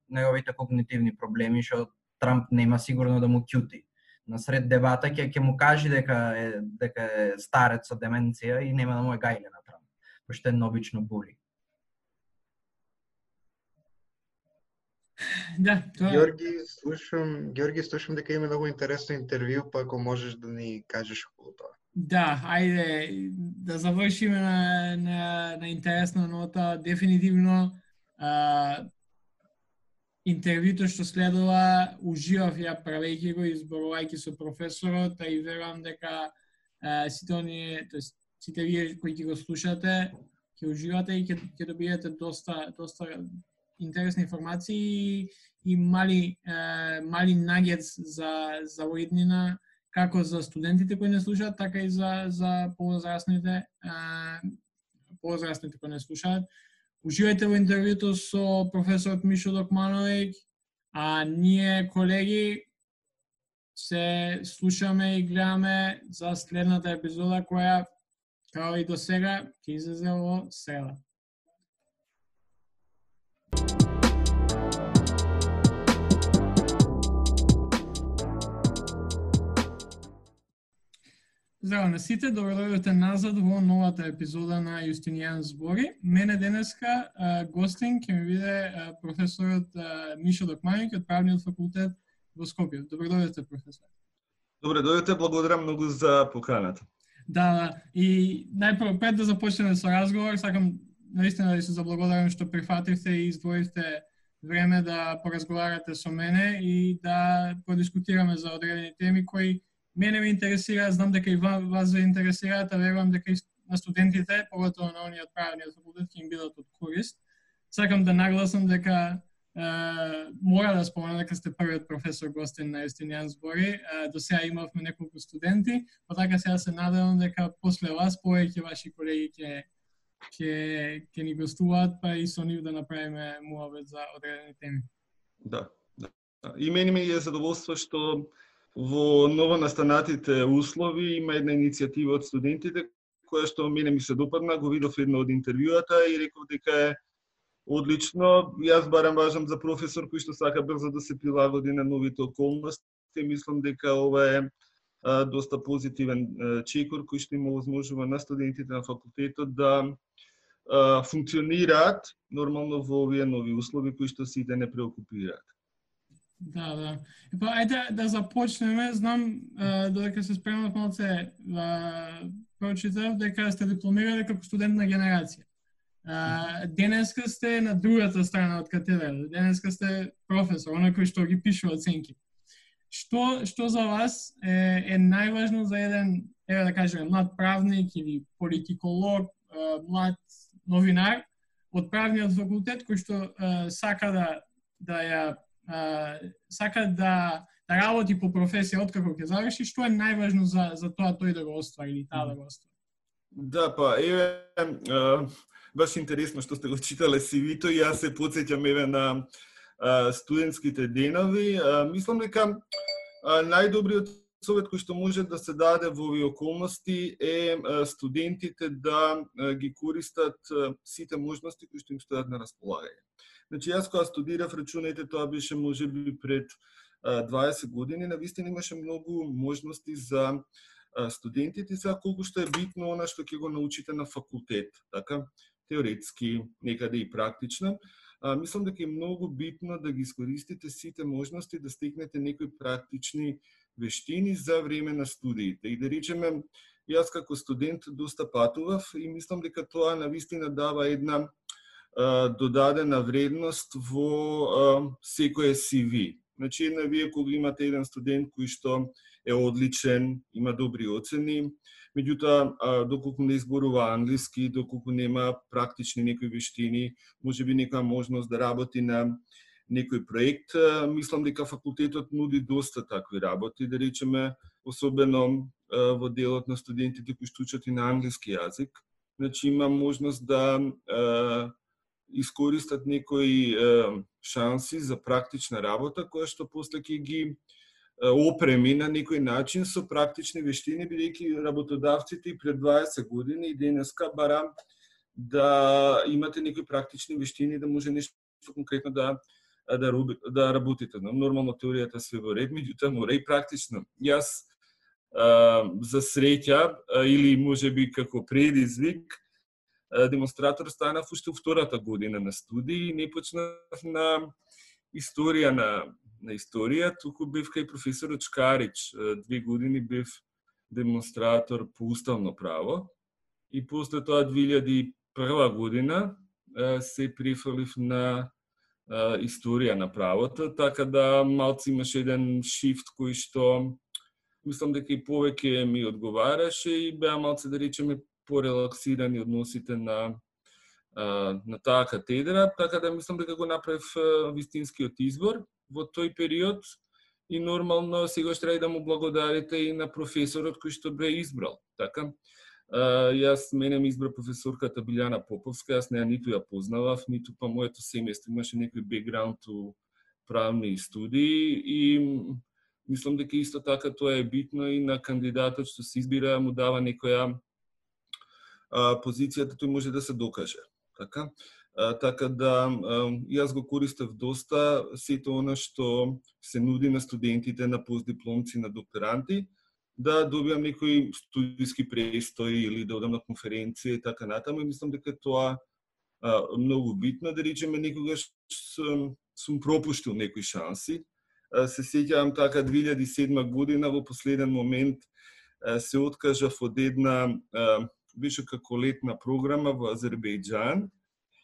Speaker 2: неговите когнитивни проблеми што Трамп нема сигурно да му кјути насред дебата ќе ќе му кажи дека е дека е старец со деменција и нема да му е гајле на Трамп, пошто е обично були.
Speaker 1: Да, тоа
Speaker 3: Георги, слушам, Георги, слушам дека има многу интересно интервју, па ако можеш да ни кажеш околу тоа.
Speaker 1: Да, ајде да завршиме на, на, на интересна нота. Дефинитивно а, интервјуто што следува, уживав ја правејќи го, и зборувајќи со професорот, а и верувам дека а, сите оние, тоест сите вие кои ќе го слушате, ќе уживате и ќе, ќе добиете доста доста интересни информации и, и мали а, мали нагец за за воиднина како за студентите кои не слушаат, така и за за повозрастните а, повозрастните кои не слушаат Уживајте во интервјуто со професорот Мишо Докмановиќ, а ние колеги се слушаме и гледаме за следната епизода која као и до сега ќе излезе во среда. Здраво на сите, добро дојдовте назад во новата епизода на Јустинијан збори. Мене денеска а, гостин ќе ми биде а, професорот а, Мишо Докманик од Правниот факултет во Скопје. Добро дојдовте, професор.
Speaker 4: Добре дојдете, благодарам многу за поканата.
Speaker 1: Да, да. И најпрво пред да започнеме со разговор, сакам наистина да се заблагодарам што прифативте и издвоивте време да поразговарате со мене и да подискутираме за одредени теми кои мене ме интересира, знам дека и вас ве интересираат, а верувам дека и на студентите, поготово на оние од правниот факултет, ќе им бидат од корист. Сакам да нагласам дека мора да спомена дека сте првиот професор гостен на Естинијан збори. До сега имавме неколку студенти, па така сега се надевам дека после вас повеќе ваши колеги ќе ќе ќе ни гостуваат, па и со нив да направиме муабет за одредени теми.
Speaker 4: Да, да. И мене ми е задоволство што во ново настанатите услови има една иницијатива од студентите која што мене ми се допадна, го видов едно од интервјуата и реков дека е одлично. Јас барам важам за професор кој што сака брзо да се прилагоди на новите околности. Мислам дека ова е а, доста позитивен а, чекор кој што има возможува на студентите на факултетот да а, функционираат нормално во овие нови услови кои што сите не преокупираат.
Speaker 1: Да, да. Па ајде да започнеме. Знам додека се спремав малце прочитав дека сте дипломирали како студент на генерација. А, денеска сте на другата страна од катедра. Денеска сте професор, оној кој што ги пише оценки. Што што за вас е, е најважно за еден, еве да кажеме, млад правник или политиколог, млад новинар од правниот факултет кој што сака да да ја сака да да работи по професија откако ќе заврши, што е најважно за за тоа тој да го оствари или таа да го оствари?
Speaker 4: Да, па еве баш интересно што сте го читале CV-то и јас се потсеќам еве на а, студентските денови. А, мислам дека најдобриот совет кој што може да се даде во овие околности е студентите да ги користат сите можности кои што им стојат на располагање. Значи јас кога студирав, рачунајте тоа беше можеби пред 20 години, на вистина имаше многу можности за студентите, за колку што е битно она што ќе го научите на факултет, така, теоретски, некаде и практично. А, мислам дека е многу битно да ги искористите сите можности да стекнете некои практични вештини за време на студиите. И да речеме, јас како студент доста патував и мислам дека тоа на вистина дава една додадена вредност во секое CV. Значи, една вие кога имате еден студент кој што е одличен, има добри оцени, меѓутоа доколку не изборува англиски, доколку нема практични некои вештини, може би некоја можност да работи на некој проект, мислам дека факултетот нуди доста такви работи, да речеме, особено во делот на студентите кои што учат и на англиски јазик. Значи има можност да искористат некои шанси за практична работа, која што после ќе ги опреми на некој начин со практични вештини, бидејќи работодавците и пред 20 години и денеска барам да имате некои практични вештини да може нешто конкретно да да, да работите. Но нормално теоријата све во ред, меѓутоа мора и практично. Јас за среќа или може би како предизвик демонстратор станав уште втората година на студии и не почнав на историја на на историја, туку бев кај професорот Чкарич. Две години бев демонстратор по уставно право. И после тоа 2001 година се префрлив на историја на правото, така да малци имаше еден шифт кој што мислам дека и повеќе ми одговараше и беа малце да речеме порелаксирани односите на на таа катедра, така да мислам дека го направив вистинскиот избор во тој период и нормално сегаш треба да му благодарите и на професорот кој што бе избрал. Така, јас мене ми избра професорката Билјана Поповска, јас неа ниту ја познавав, ниту па моето семејство имаше некој бекграунд у правни студии и мислам дека исто така тоа е битно и на кандидатот што се избира му дава некоја позицијата тој може да се докаже. Така, така да јас го користев доста сето она што се нуди на студентите, на постдипломци, на докторанти, да добиам некои студиски престој или да одам на конференција и така натаму. И мислам дека тоа а, многу битно, да речеме, некогаш сум, сум пропуштил некои шанси. А, се сеќавам така 2007 година во последен момент а, се откажав од една а, беше како летна програма во Азербејџан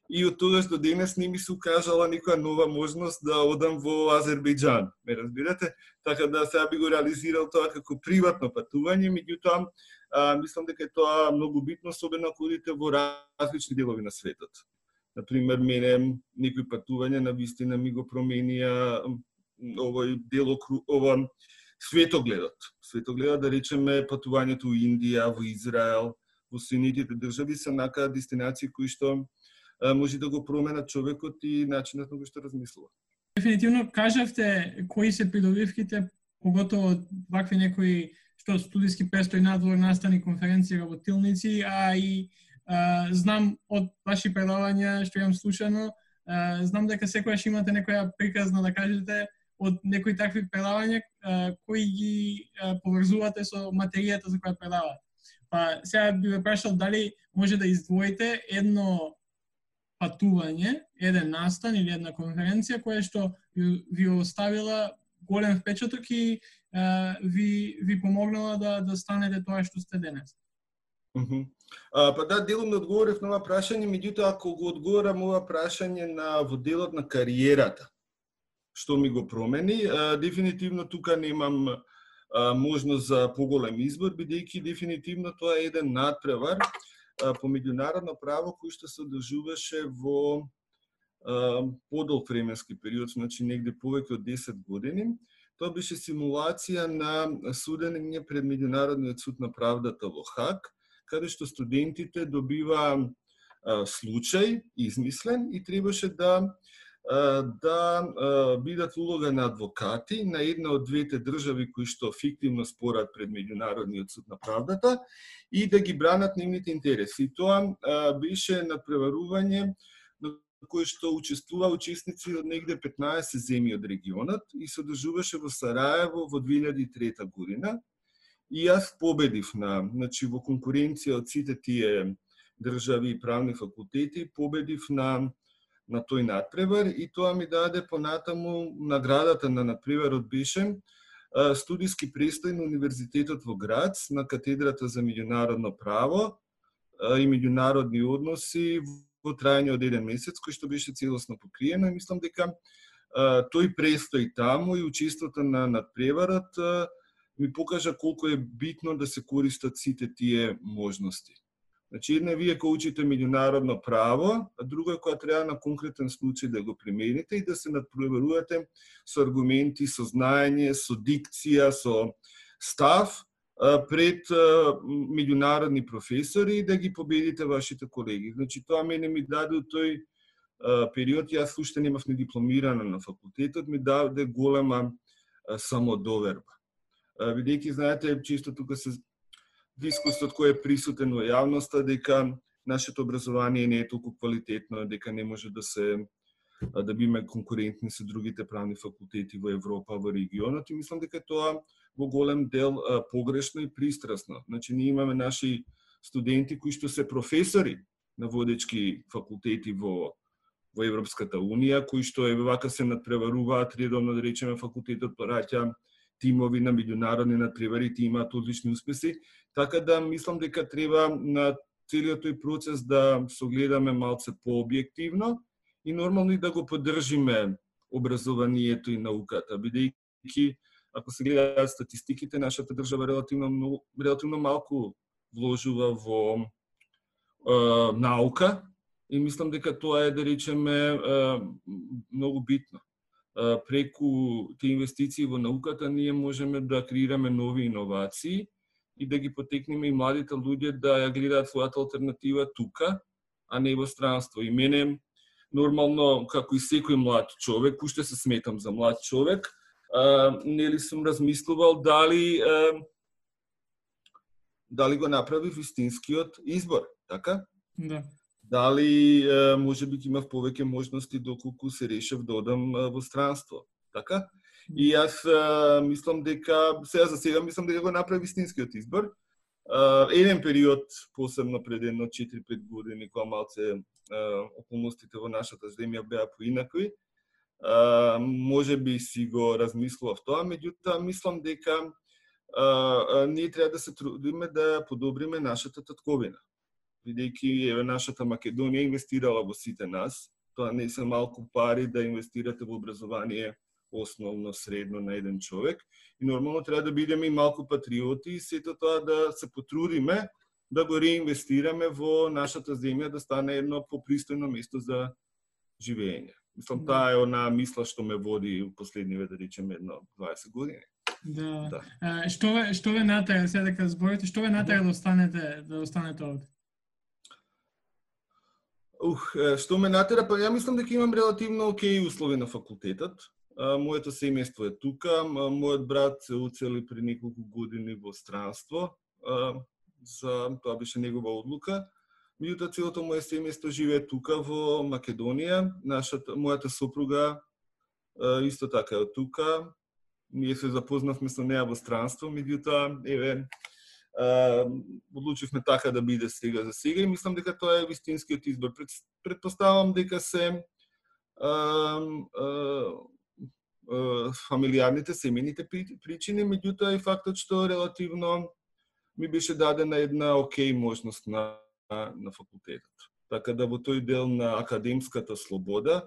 Speaker 4: и од тогаш до денес не ми се укажала никоја нова можност да одам во Азербејџан. Ме разбирате? Така да сега би го реализирал тоа како приватно патување, меѓутоа мислам дека е тоа многу битно, особено ако одите во различни делови на светот. Например, мене некои патување на вистина ми го променија овој делокру, ова светогледот. Светогледот, да речеме, патувањето во Индија, во Израел, во Соединетите држави се нака дестинации кои што може да го променат човекот и начинот на кој што размислува.
Speaker 1: Дефинитивно кажавте кои се придобивките, поготово вакви некои што студиски престој надвор, настани, конференции, работилници, а и а, знам од ваши предавања што имам слушано, а, знам дека секојаш имате некоја приказна да кажете од некои такви предавања а, кои ги а, поврзувате со материјата за која предавате. Па сега би ве прашал дали може да издвоите едно патување, еден настан или една конференција која што ви оставила голем впечаток и ви ви помогнала да да станете тоа што сте денес.
Speaker 4: Uh -huh. а, па да, делом да одговорив на ова прашање, меѓутоа ако го одговорам ова прашање на во делот на кариерата, што ми го промени, а, дефинитивно тука немам можност за поголем избор, бидејќи дефинитивно тоа е еден надпревар по меѓународно право кој што се одржуваше во подолг временски период, значи негде повеќе од 10 години. Тоа беше симулација на судење пред Меѓународниот суд на правдата во Хаг, каде што студентите добива случај измислен и требаше да да бидат улога на адвокати на една од двете држави кои што фиктивно спорат пред Меѓународниот суд на правдата и да ги бранат нивните интереси. И тоа беше надпреварување на кој што учествува учесници од негде 15 земји од регионот и се одржуваше во Сараево во 2003 година. И јас победив на, значи во конкуренција од сите тие држави и правни факултети, победив на на тој надпревар и тоа ми даде понатаму наградата на надпреварот беше студиски престој на Универзитетот во Грац на катедрата за меѓународно право и меѓународни односи во трајање од еден месец, кој што беше целосно покриено и мислам дека тој престој таму и учеството на надпреварот ми покажа колку е битно да се користат сите тие можности. Значи, една вие кој учите меѓународно право, а друга која треба на конкретен случај да го примените и да се надпроверувате со аргументи, со знаење, со дикција, со став пред меѓународни професори и да ги победите вашите колеги. Значи, тоа мене ми даде тој период, јас уште немав не дипломирана на факултетот, ми даде голема самодоверба. Бидејќи, знаете, чисто тука се дискусот кој е присутен во јавноста дека нашето образование не е толку квалитетно, дека не може да се да биме конкурентни со другите правни факултети во Европа, во регионот и мислам дека тоа во голем дел погрешно и пристрасно. Значи ние имаме наши студенти кои што се професори на водечки факултети во во Европската унија, кои што е вака се надпреваруваат редовно да речеме факултетот праќа тимови на меѓународни надпревари, ти имаат одлични успеси, така да мислам дека треба на целиот тој процес да согледаме малце пообјективно и нормално и да го поддржиме образованието и науката, бидејќи ако се гледаат статистиките, нашата држава релативно многу, релативно малку вложува во е, наука и мислам дека тоа е да речеме е, многу битно. Преку тие инвестиции во науката ние можеме да креираме нови иновации и да ги потекнеме и младите луѓе да ја гледаат својата алтернатива тука, а не во странство. И мене нормално како и секој млад човек, уште се сметам за млад човек, а, нели сум размислувал дали а, дали го направи вистинскиот избор, така?
Speaker 1: Да
Speaker 4: дали може би имав повеќе можности доколку се решев да одам во странство. Така? И јас мислам дека, сега за сега мислам дека го направи вистинскиот избор. Еден период, посебно пред едно 4-5 години, кога малце околностите во нашата земја беа поинакви, може би си го размислував тоа, меѓутоа мислам дека ние треба да се трудиме да подобриме нашата татковина бидејќи еве нашата Македонија инвестирала во сите нас. Тоа не се малку пари да инвестирате во образование основно, средно на еден човек. И нормално треба да бидеме и малку патриоти и сето тоа да се потрудиме да го реинвестираме во нашата земја да стане едно попристојно место за живење. Мислам, да. таа е она мисла што ме води у последниве, да речеме, едно 20 години.
Speaker 1: Да. да. А, што ве што ве натера сега дека зборите, што ве натера да останете да останете овде?
Speaker 4: Ух, што ме натера, па ја мислам дека имам релативно окей услови на факултетот. Моето семејство е тука, мојот брат се уцели при неколку години во странство, за тоа беше негова одлука. Меѓутоа целото моје семејство живее тука во Македонија. Нашата мојата сопруга исто така е од тука. Ние се запознавме со неа во странство, меѓутоа еве одлучивме така да биде сега за сега и мислам дека тоа е вистинскиот избор. Предпоставам дека се фамилиарните, семените причини, меѓутоа и фактот што релативно ми беше дадена една окей можност на, на факултетот. Така да во тој дел на академската слобода,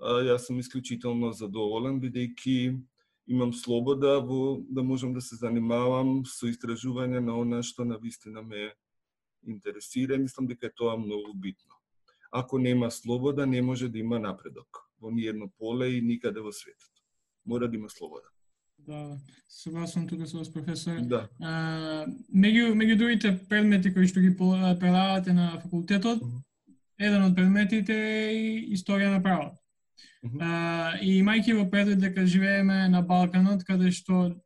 Speaker 4: јас сум исклучително задоволен, бидејќи имам слобода во да можам да се занимавам со истражување на она што на вистина ме интересира. и Мислам дека е тоа многу битно. Ако нема слобода, не може да има напредок во ниедно поле и никаде во светот мора да има слобода.
Speaker 1: Да, согласувам тука со вас професор.
Speaker 4: Да.
Speaker 1: А, меѓу меѓу другите предмети кои што ги предавате на факултетот, uh -huh. еден од предметите е и историја на правото. Uh -huh. а, и имајќи во предвид дека живееме на Балканот, каде што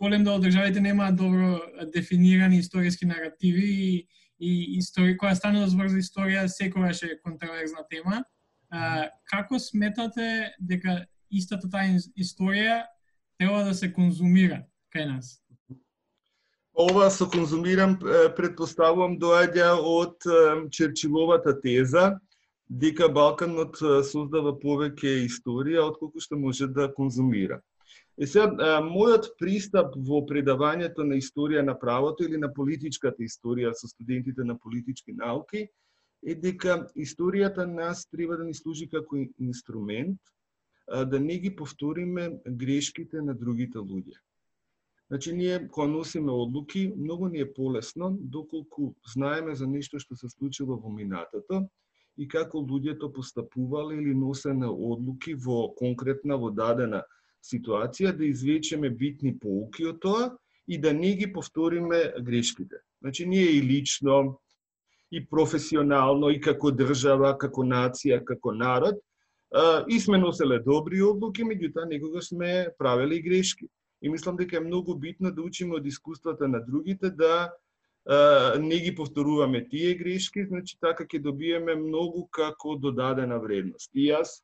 Speaker 1: голем дел од државите немаат добро дефинирани историски наративи и, и историја која станува збор за историја секогаш е контроверзна тема. А, како сметате дека истата таа историја треба да се конзумира кај нас.
Speaker 4: Ова со конзумирам предпоставувам доаѓа од Черчиловата теза дека Балканот создава повеќе историја отколку што може да конзумира. Е сега, мојот пристап во предавањето на историја на правото или на политичката историја со студентите на политички науки е дека историјата нас треба да ни служи како инструмент да не ги повториме грешките на другите луѓе. Значи, ние, кога носиме одлуки, многу ни е полесно, доколку знаеме за нешто што се случило во минатото и како луѓето постапувале или носене одлуки во конкретна, во дадена ситуација, да извлечеме битни поуки од тоа и да не ги повториме грешките. Значи, ние и лично, и професионално, и како држава, како нација, како народ, и сме носеле добри одлуки, меѓутоа некогаш сме правеле и грешки. И мислам дека е многу битно да учиме од искуствата на другите, да не ги повторуваме тие грешки, значи така ќе добиеме многу како додадена вредност. И јас,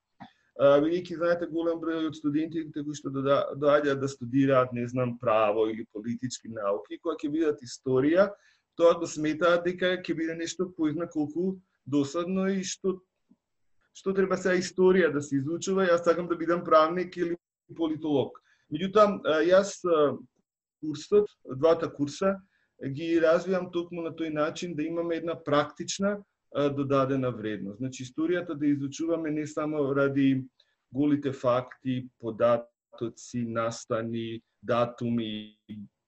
Speaker 4: бидејќи знаете голем број од студентите кои што доаѓаат да студираат, не знам, право или политички науки, кога ќе видат историја, тоа го сметаат дека ќе биде нешто поизна колку досадно и што што треба сега историја да се изучува, јас сакам да бидам правник или политолог. Меѓутоа, јас курсот, двата курса, ги развивам токму на тој начин да имаме една практична додадена вредност. Значи, историјата да изучуваме не само ради голите факти, податоци, настани, датуми,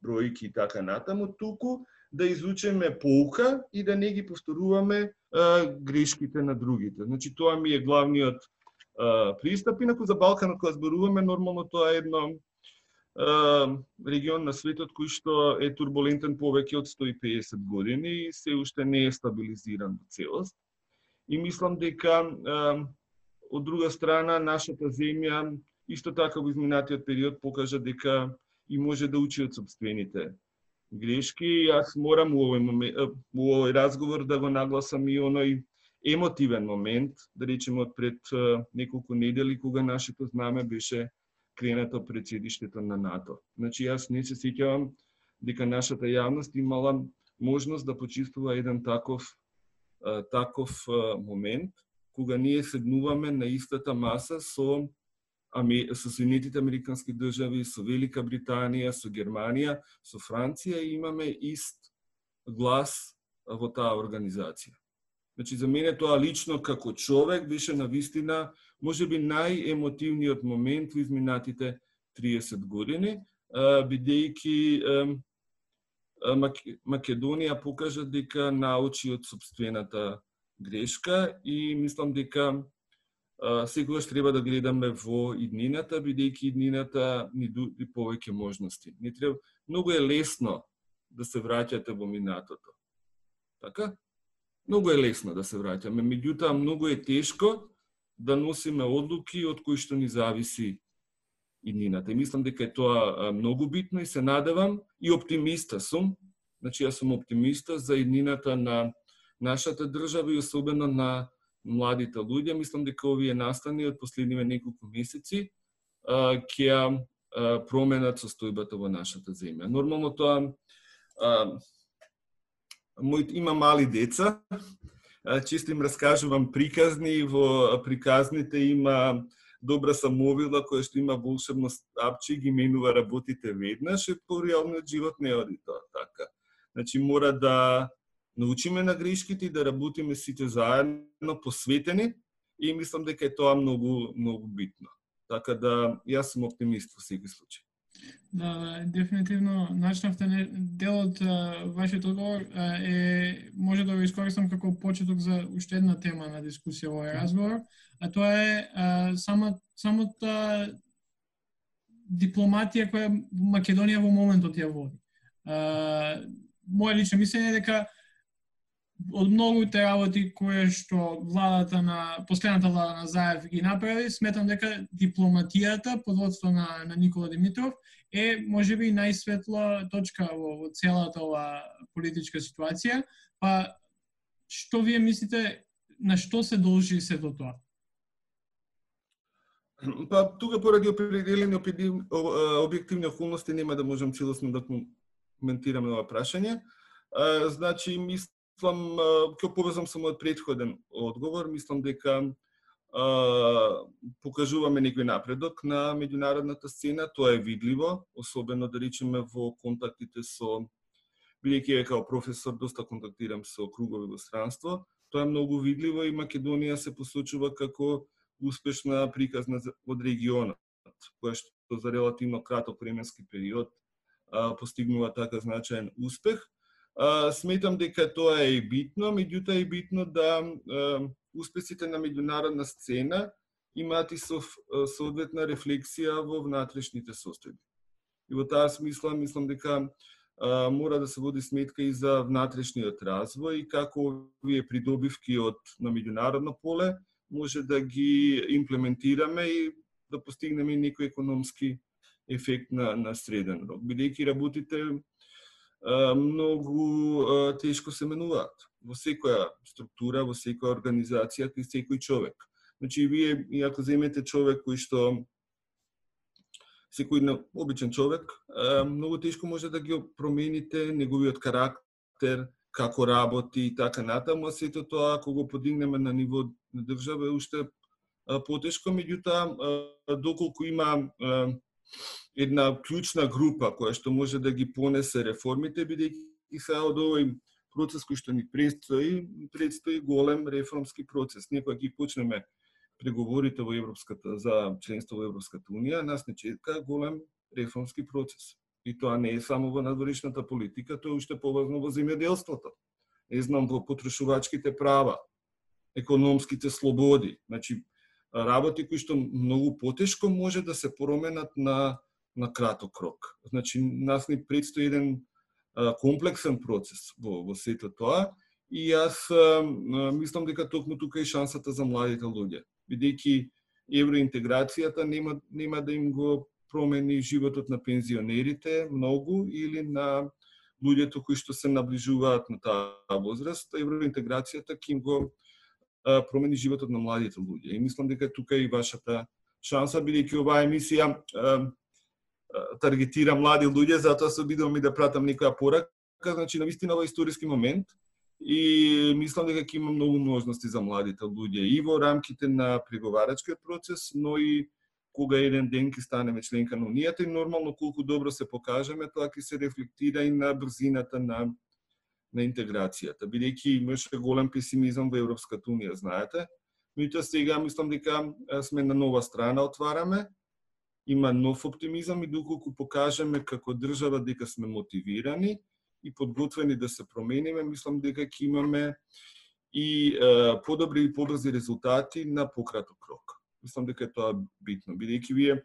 Speaker 4: бројки и така натаму, туку да изучиме полка и да не ги повторуваме а, грешките на другите. Значи тоа ми е главниот а, пристап. Инаку за Балканот кога зборуваме, нормално тоа е едно а, регион на светот кој што е турбулентен повеќе од 150 години и се уште не е стабилизиран во целост. И мислам дека а, од друга страна нашата земја исто така во изминатиот период покажа дека и може да учи од собствените грешки. Јас морам у овој, момент, э, у овој разговор да го нагласам и оној емотивен момент, да речеме од пред э, неколку недели, кога нашето знаме беше кренато пред седиштето на НАТО. Значи, јас не се сеќавам дека нашата јавност имала можност да почувствува еден таков, э, таков момент, кога ние седнуваме на истата маса со Ами со Соединетите Американски држави, со Велика Британија, со Германија, со Франција имаме ист глас во таа организација. Значи, за мене тоа лично како човек беше на вистина, може би најемотивниот момент во изминатите 30 години, бидејќи Македонија покажа дека научи од собствената грешка и мислам дека секогаш треба да гледаме во иднината, бидејќи иднината ни дуди повеќе можности. Не треба, многу е лесно да се враќате во минатото. Така? Многу е лесно да се враќаме, меѓутоа многу е тешко да носиме одлуки од кои што ни зависи иднината. И мислам дека е тоа многу битно и се надевам и оптимиста сум. Значи јас сум оптимиста за иднината на нашата држава и особено на младите луѓе. Мислам дека овие настани од последниве неколку месеци ќе променат состојбата во нашата земја. Нормално тоа мој има мали деца, често им раскажувам приказни, во приказните има добра самовила која што има волшебно стапче ги менува работите веднаш, и по реалниот живот не оди тоа така. Значи мора да научиме на грешките и да работиме сите заедно посветени и мислам дека е тоа многу многу битно. Така да јас сум оптимист во секој случај.
Speaker 1: Да, да дефинитивно начнавте да дел од вашиот одговор е може да го искористам како почеток за уште една тема на дискусија во овој разговор, а тоа е а, само самата дипломатија која Македонија во моментот ја води. А, моја лично мислење е дека од многуте работи кои што владата на последната влада на Заев ги направи, сметам дека дипломатијата под водство на, на Никола Димитров е можеби најсветла точка во, во целата ова политичка ситуација. Па што вие мислите на што се должи сето тоа?
Speaker 4: Па тука поради определени објективни околности нема да можам целосно да коментираме ова прашање. Значи, мис, мислам, ќе повезам со мојот предходен одговор, мислам дека а, покажуваме некој напредок на меѓународната сцена, тоа е видливо, особено да речеме во контактите со бидејќи е као професор доста контактирам со кругови во странство, тоа е многу видливо и Македонија се посочува како успешна приказна од регионот, која што за релативно краток временски период а, постигнува така значаен успех сметам дека тоа е битно, меѓутоа е битно да успесите на меѓународна сцена имаат и соодветна рефлексија во внатрешните состојби. И во таа смисла мислам дека а, мора да се води сметка и за внатрешниот развој и како овие придобивки од на меѓународно поле може да ги имплементираме и да постигнеме некој економски ефект на, на среден рок. Бидејќи работите многу тешко се менуваат во секоја структура, во секоја организација, кај секој човек. Значи, вие, и ако земете човек кој што секој обичен човек, многу тешко може да ги промените неговиот карактер, како работи и така натаму, а сето тоа ако го подигнеме на ниво на држава е уште потешко, меѓутоа доколку има една клучна група која што може да ги понесе реформите, бидејќи сега од овој процес кој што ни предстои, предстои голем реформски процес. Ние кога ги почнеме преговорите во Европската за членство во Европската унија, нас не чека голем реформски процес. И тоа не е само во надворишната политика, тоа е уште поважно во земјоделството. Не знам во потрошувачките права, економските слободи. Значи, работи кои што многу потешко може да се променат на на краток рок. Значи нас ни предстои еден а, комплексен процес во во сето тоа и јас а, мислам дека токму тука е шансата за младите луѓе, бидејќи евроинтеграцијата нема нема да им го промени животот на пензионерите многу или на луѓето кои што се наближуваат на таа возраст, евроинтеграцијата ќе им го промени животот на младите луѓе. И мислам дека тука е и вашата шанса, бидејќи оваа емисија таргетира млади луѓе, затоа се обидувам и да пратам некоја порака, значи на вистина ова историски момент и мислам дека ќе има многу можности за младите луѓе и во рамките на преговарачкиот процес, но и кога еден ден ќе станеме членка на Унијата и нормално колку добро се покажеме, тоа ќе се рефлектира и на брзината на на интеграцијата, бидејќи имаше голем песимизам во Европската унија, знаете. Меѓутоа сега мислам дека сме на нова страна отвараме, има нов оптимизам и доколку покажеме како држава дека сме мотивирани и подготвени да се промениме, мислам дека ќе имаме и е, подобри и побрзи резултати на пократок рок. Мислам дека е тоа битно, бидејќи вие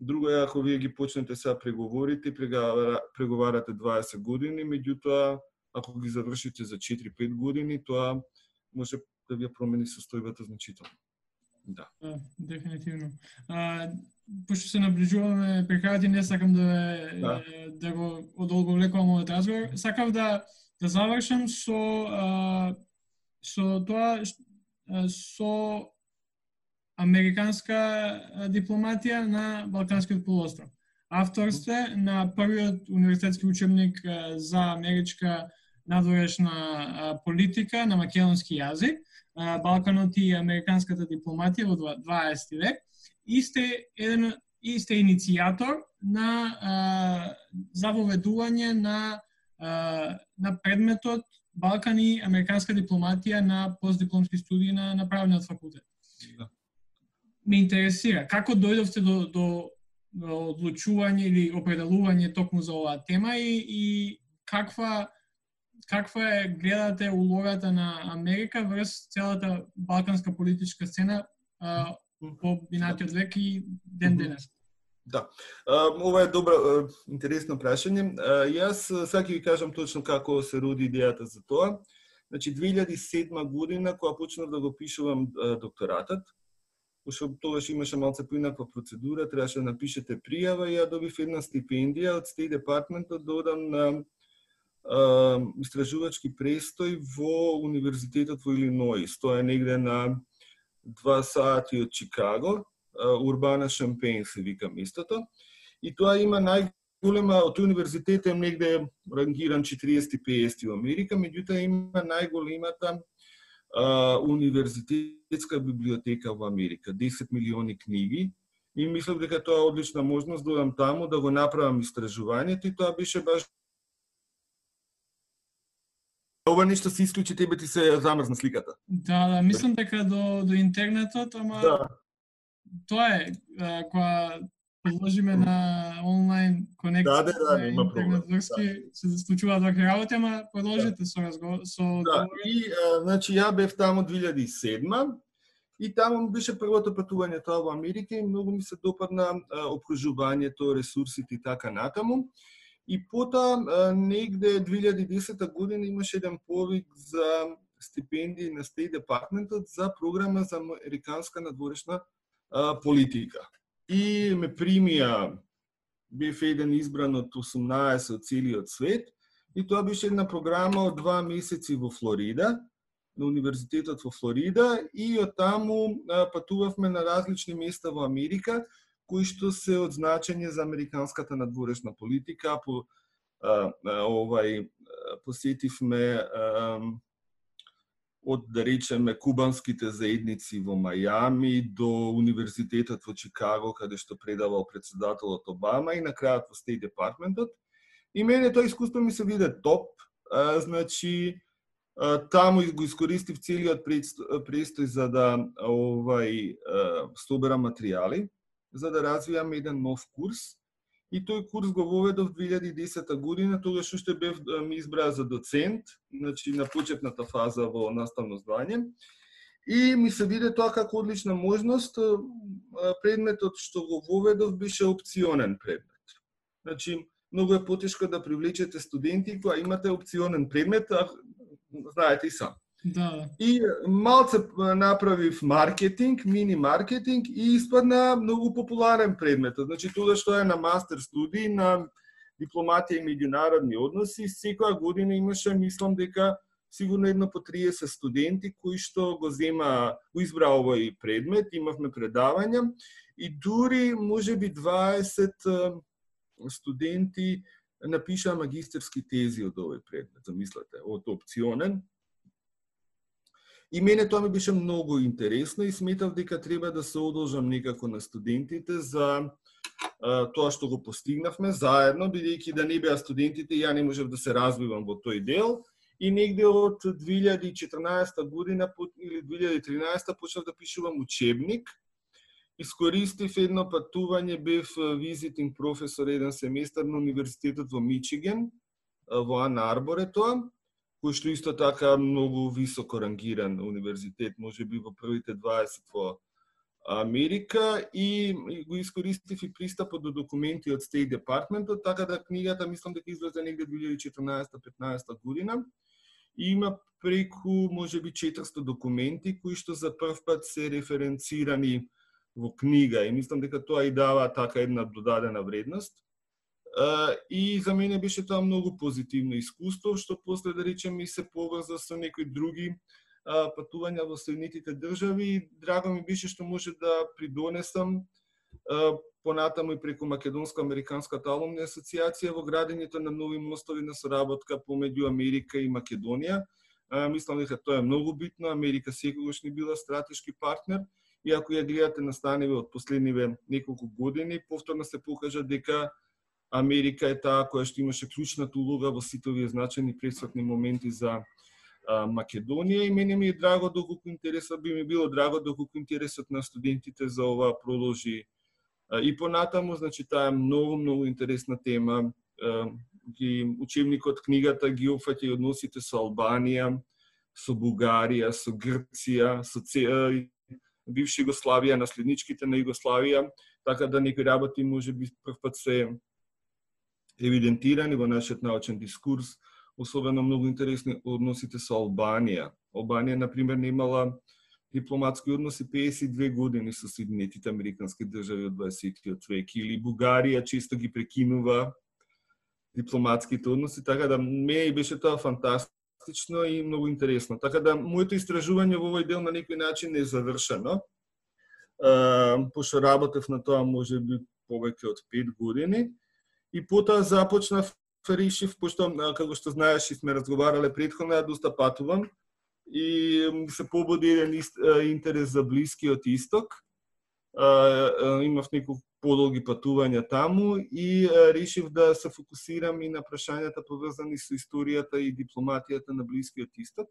Speaker 4: друго е ако вие ги почнете сега преговорите преговарате 20 години, меѓутоа ако ги завршите за 4-5 години, тоа може да ви промени состојбата значително. Да.
Speaker 1: да дефинитивно. А, пошто се наближуваме при крајот и не сакам да, да. да го одолговлекувам овој разговор, сакав да да завршам со а, со тоа со американска дипломатија на Балканскиот полуостров. Автор сте на првиот универзитетски учебник за америчка надворешна политика на македонски јазик, Балканот и американската дипломатија во 20 век, и сте еден и сте иницијатор на завоведување на на предметот Балкан и американска дипломатија на постдипломски студии на, на правниот факултет. Да. Ме интересира како дојдовте до, до, до одлучување или определување токму за оваа тема и, и каква каква е гледате улогата на Америка врз целата балканска политичка сцена а, во минатиот век и ден денес?
Speaker 4: Да. ова е добро, интересно прашање. Јас сега ќе ви кажам точно како се роди идејата за тоа. Значи, 2007 година, кога почнав да го пишувам докторатот, пошто тогаш имаше малце поинаква процедура, требаше да напишете пријава и ја добив една стипендија од State Department да одам на истражувачки престој во Универзитетот во Илиноис. Тоа е негде на два сати од Чикаго, Урбана Шампейн се вика местото. И тоа има најголема, од универзитет е негде рангиран 40-50 во Америка, меѓутоа има најголемата универзитетска библиотека во Америка, 10 милиони книги. И мислам дека тоа е одлична можност да одам таму, да го направам истражувањето и тоа беше баш ова нешто се исклучи, тебе ти се замрзна сликата.
Speaker 1: Да, да, мислам дека до, до интернетот, ама да. тоа е, кога подложиме на онлайн конекција,
Speaker 4: да, да, да, има проблем.
Speaker 1: Врски, да. се случуваат вакви работи, ама продолжите да. со разговор, со
Speaker 4: Да, и а, значи ја бев таму 2007 и таму беше првото патување тоа во Америка и многу ми се допадна а, обкружувањето, ресурсите и така натаму. И потоа негде 2010 година имаше еден повик за стипендии на State Departmentот за програма за американска надворешна а, политика. И ме примија, бев еден избран од 18 од целиот свет, и тоа беше една програма од два месеци во Флорида, на Универзитетот во Флорида, и од таму патувавме на различни места во Америка, кои што се од значење за американската надворешна политика. По, а, а, овај посетивме а, од да речеме кубанските заедници во Мајами до универзитетот во Чикаго каде што предавал председателот Обама и на крајот во Стейт департментот. И мене тоа искуство ми се виде топ, а, значи а, таму го искористив целиот престој за да овај собера материјали за да развијам еден нов курс. И тој курс го воведов 2010 година, тогаш уште бев ми избраа за доцент, значи на почетната фаза во наставно звање. И ми се виде тоа како одлична можност. Предметот што го воведов беше опционен предмет. Значи, многу е потешко да привлечете студенти кога имате опционен предмет, а знаете и сам.
Speaker 1: Да.
Speaker 4: И малце направив маркетинг, мини маркетинг и испадна многу популарен предмет. Значи тоа што е на мастер студии на дипломатија и меѓународни односи, секоја година имаше, мислам дека сигурно едно по 30 студенти кои што го зема, го избра овој предмет, имавме предавања и дури може би 20 студенти напишаа магистерски тези од овој предмет, замислете, од опционен И мене тоа ми беше многу интересно и сметав дека треба да се одолжам некако на студентите за а, тоа што го постигнавме заедно, бидејќи да не беа студентите, ја не можев да се развивам во тој дел. и негде од 2014 година или 2013 почнав да пишувам учебник. Искористив едно патување, бев визитинг професор еден семестар на Универзитетот во Мичиген, во Ан Арборе тоа, кој што исто така многу високо рангиран универзитет, може би во првите 20 во Америка и го искористив и пристапот до документи од State Department, така да книгата мислам дека излезе негде 2014-15 година и има преку можеби 400 документи кои што за прв пат се референцирани во книга и мислам дека тоа и дава така една додадена вредност. И за мене беше тоа многу позитивно искуство, што после да речем и се поврза со некои други патувања во Соединетите држави и драго ми беше што може да придонесам понатаму и преку Македонско-Американската алумна асоциација во градењето на нови мостови на соработка помеѓу Америка и Македонија. Мислам дека тоа е многу битно. Америка секогаш ни била стратешки партнер и ако ја гледате настаниве од последниве неколку години, повторно се покажа дека Америка е таа која што имаше клучната улога во сите овие значајни пресватни моменти за Македонија и мене ми е драго доколку интересот би ми било драго доколку интересот на студентите за ова продолжи и понатаму, значи таа е многу многу интересна тема. Ги учебникот книгата ги опфаќа и односите со Албанија, со Бугарија, со Грција, со бивша Југославија, наследничките на Југославија, така да некои работи може би прв пат се евидентирани во нашиот научен дискурс особено многу интересни односите со Албанија. Албанија, например, немала дипломатски односи 52 години со Соединетите Американски држави од 20 век или Бугарија често ги прекинува дипломатските односи, така да ме беше тоа фантастично и многу интересно. Така да моето истражување во овој дел на некој начин е завршено. пошто работев на тоа може би повеќе од 5 години и потоа започнав решив, пошто, како што знаеш и сме разговарале предходно, ја доста патувам и се побуди еден интерес за Блискиот Исток. Имав неколку подолги патувања таму и решив да се фокусирам и на прашањата поврзани со историјата и дипломатијата на Блискиот Исток.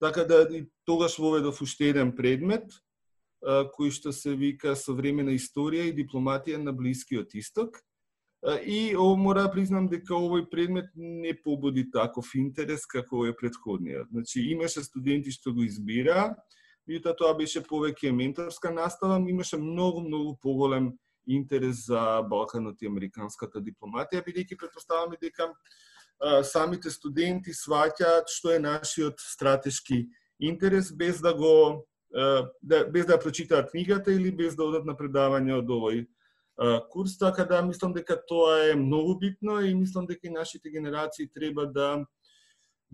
Speaker 4: Така да и тогаш воведов уште еден предмет, кој што се вика Современа историја и дипломатија на Блискиот Исток И ово мора да признам дека овој предмет не побуди таков интерес како овој предходниот. Значи имаше студенти што го избира, меѓутоа тоа беше повеќе менторска настава, имаше многу многу поголем интерес за Балканот и американската дипломатија, бидејќи предпоставаме дека а, самите студенти сваќаат што е нашиот стратешки интерес без да го да, без да прочитаат книгата или без да одат на предавање од овој курс, така да мислам дека тоа е многу битно и мислам дека и нашите генерации треба да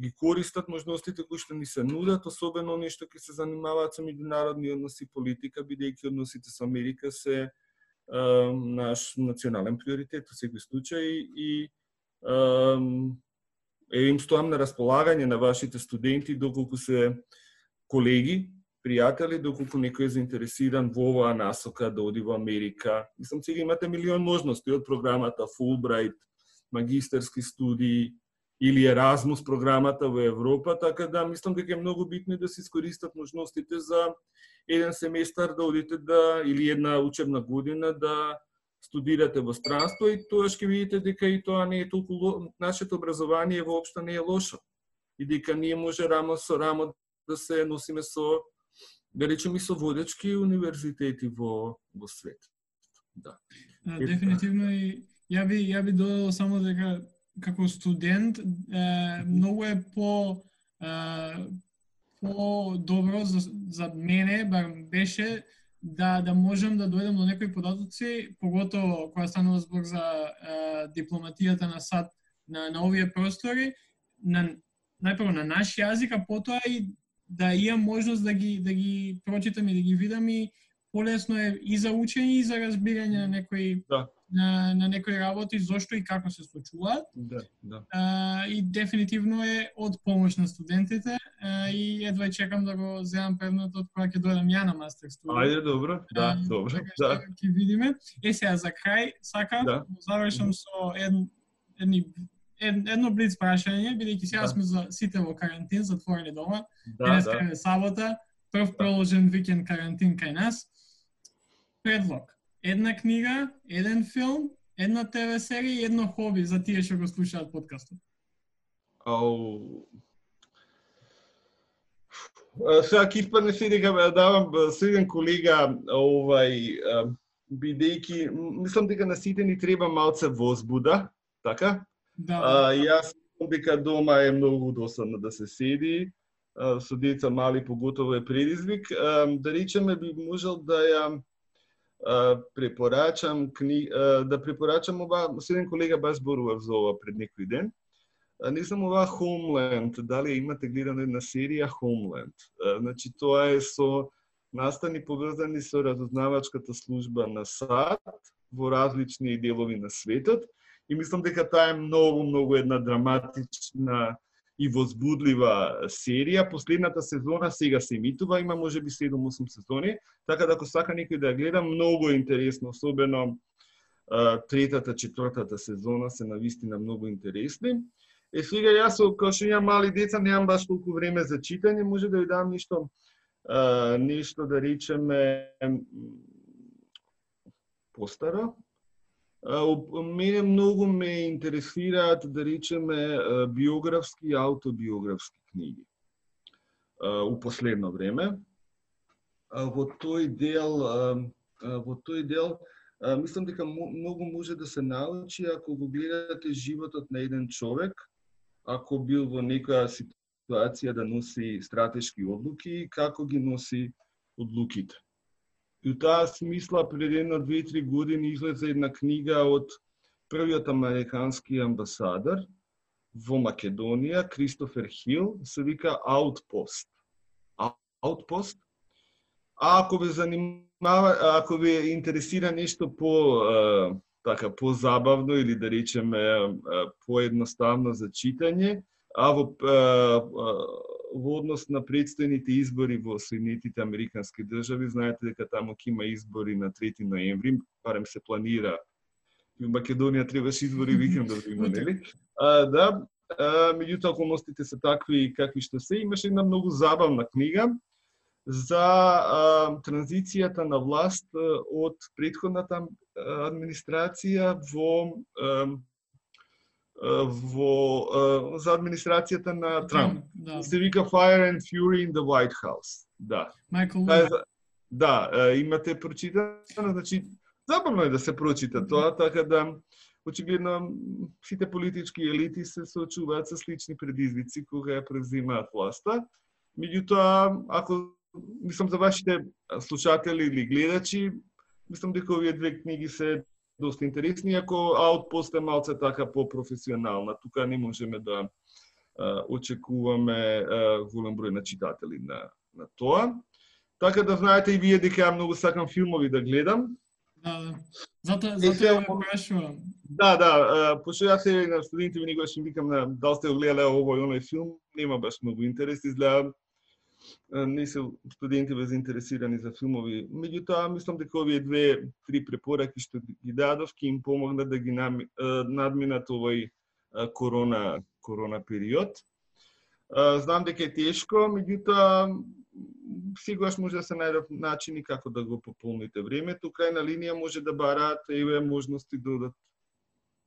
Speaker 4: ги користат можностите кои што ни се нудат, особено оние што ќе се занимаваат со меѓународни односи и политика, бидејќи односите со Америка се е, наш национален приоритет во секој случај и е, им стоам на располагање на вашите студенти доколку се колеги пријатели, доколку некој е заинтересиран во оваа насока да оди во Америка. Мислам, сега имате милион можности од програмата Fulbright, магистерски студии или Erasmus програмата во Европа, така да мислам дека е многу битно да се искористат можностите за еден семестар да одите да или една учебна година да студирате во странство и тоа ќе видите дека и тоа не е толку нашето образование воопшто не е лошо и дека ние може рамо со рамо да се носиме со да речем и со водечки универзитети во во свет. Да.
Speaker 1: А, дефинитивно и ја би ја би додал само дека како студент е, многу е по е, по добро за, за мене бар беше да да можам да дојдам до некои податоци, поготово кога станува збор за е, дипломатијата на САД на, на овие простори, на најпрво на наш јазик, а потоа и да имам можност да ги да ги прочитам и да ги видам и полесно е и за учење и за разбирање на некои
Speaker 4: да.
Speaker 1: на, на некои работи зошто и како се случуваат.
Speaker 4: Да, да.
Speaker 1: А, и дефинитивно е од помош на студентите а, и едва чекам да го земам предметот кога ќе дојдам ја на мастер студија.
Speaker 4: Ајде, добро. Да, а, добро.
Speaker 1: Така
Speaker 4: да.
Speaker 1: ќе видиме. Е сега за крај сакам да. завршам со ед, едни ед, едно блиц прашање, бидејќи сега
Speaker 4: Да.
Speaker 1: сме за сите во карантин, затворени дома.
Speaker 4: Да,
Speaker 1: Денеска
Speaker 4: да.
Speaker 1: е сабота, прв проложен викенд карантин кај нас. Предлог. Една книга, еден филм, една ТВ серија и едно хоби за тие што го слушаат подкастот.
Speaker 4: Ау. А, Сега ќе испадне се дека ме давам а, со еден колега овај бидејќи мислам дека на сите ни треба малце возбуда, така?
Speaker 1: Да,
Speaker 4: А, јас мислам дека дома е многу досадно да се седи, а, со деца мали поготово е предизвик. А, да речеме би можел да ја а, препорачам кни... а, да препорачам ова, со еден колега баш зборував за ова пред некој ден. А, не знам ова Homeland, дали имате гледано една серија Homeland. А, значи тоа е со настани поврзани со разузнавачката служба на САД во различни делови на светот и мислам дека таа е многу многу една драматична и возбудлива серија. Последната сезона сега се емитува, има можеби 7-8 сезони, така да ако сака некој да ја гледа, многу е интересно, особено третата, четвртата сезона се навистина многу интересни. Е сега јас као што имам мали деца, немам баш толку време за читање, може да ви дам нешто а, нешто да речеме постаро. Мене многу ме интересираат, да речеме, биографски и аутобиографски книги. У последно време. Во тој дел, во тој дел, мислам дека многу може да се научи ако го гледате животот на еден човек, ако бил во некоја ситуација да носи стратешки одлуки и како ги носи одлуките. И у таа смисла пред една, две-три години излезе една книга од првиот американски амбасадор во Македонија, Кристофер Хил, се вика Outpost. Outpost. А ако ве занимава, ако ве интересира нешто по а, така позабавно или да речеме поедноставно за читање, а во во однос на предстојните избори во Соединетите Американски држави, знаете дека таму ќе има избори на 3 ноември, барем се планира. И во Македонија требаше избори викендот да има, нели? А, да, а, меѓутоа околностите се такви какви што се. Имаше една многу забавна книга за а, транзицијата на власт од претходната а, администрација во а, во за администрацијата на Трамп.
Speaker 1: Да.
Speaker 4: Се вика Fire and Fury in the White House. Да.
Speaker 1: Майкл
Speaker 4: за- Да, имате прочитано, значи забавно е да се прочита тоа, така да очигледно сите политички елити се соочуваат со слични предизвици кога ја превзимаат власта. Меѓутоа, ако мислам за вашите слушатели или гледачи, мислам дека овие две книги се доста интересни, ако Outpost е малце така по-професионална. Тука не можеме да а, очекуваме а, голем број на читатели на, на тоа. Така да знаете и вие дека ја многу сакам филмови да гледам.
Speaker 1: Да, да. Затоа затоа ја прашувам.
Speaker 4: Да, да, пошто јас се на студентите ми никогаш им викам на дали сте гледале овој оној филм, нема баш многу интерес, изгледа не се студенти без заинтересирани за филмови. Меѓутоа, мислам дека овие две, три препораки што ги дадов, ќе им помогнат да ги надминат овој корона, корона период. Знам дека е тешко, меѓутоа сигурно може да се најдат начини како да го пополните времето. Крајна линија може да бараат еве можности да одат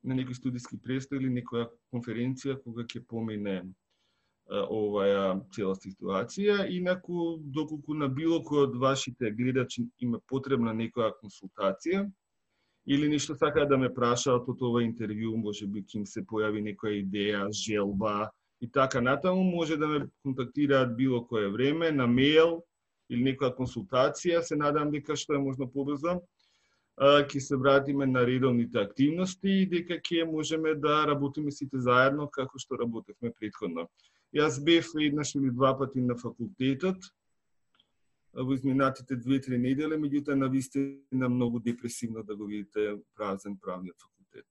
Speaker 4: на некој студиски престој или некоја конференција кога ќе помине оваа цела ситуација. Инаку, доколку на било кој од вашите гледачи има потребна некоја консултација, или нешто сакаат да ме прашаат од ова интервју, може би ќе им се појави некоја идеја, желба и така натаму, може да ме контактираат било кое време на мејл или некоја консултација, се надам дека што е можно побрзо а, ќе се вратиме на редовните активности и дека ќе можеме да работиме сите заедно како што работевме претходно. Јас бев еднаш или два пати на факултетот во изминатите две-три недели, меѓутоа на вистина многу депресивно да го видите празен правниот факултет.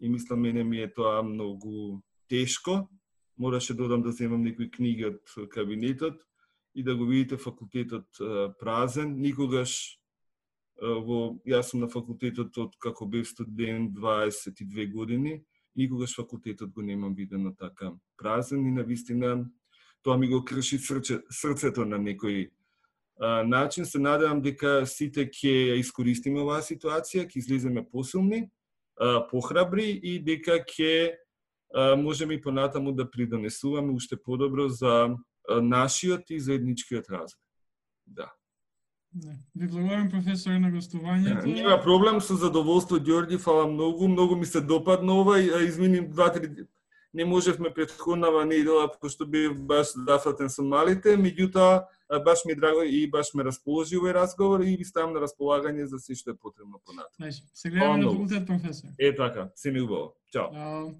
Speaker 4: И мислам мене ми е тоа многу тешко. Мораше да додам да земам некои книги од кабинетот и да го видите факултетот празен. Никогаш во јас сум на факултетот од како бев студент 22 години никогаш факултетот го немам видено така празен и на вистина тоа ми го крши срце, срцето на некој а, начин. Се надевам дека сите ќе искористиме оваа ситуација, ќе излеземе посилни, а, похрабри и дека ќе можеме и понатаму да придонесуваме уште подобро за нашиот и заедничкиот развој. Да.
Speaker 1: Не. Ви благодарам професор на гостувањето.
Speaker 4: Нема проблем со задоволство Ѓорги, фала многу, многу ми се допадна ова и измини два-три не можевме предходнава недела пошто би баш зафатен со малите, меѓутоа баш ми драго и баш ме расположи овој разговор и ви ставам на располагање за се што е потребно понатаму.
Speaker 1: Значи, се гледаме на факултет професор.
Speaker 4: Е така, се ми убаво. Чао.
Speaker 1: Чао.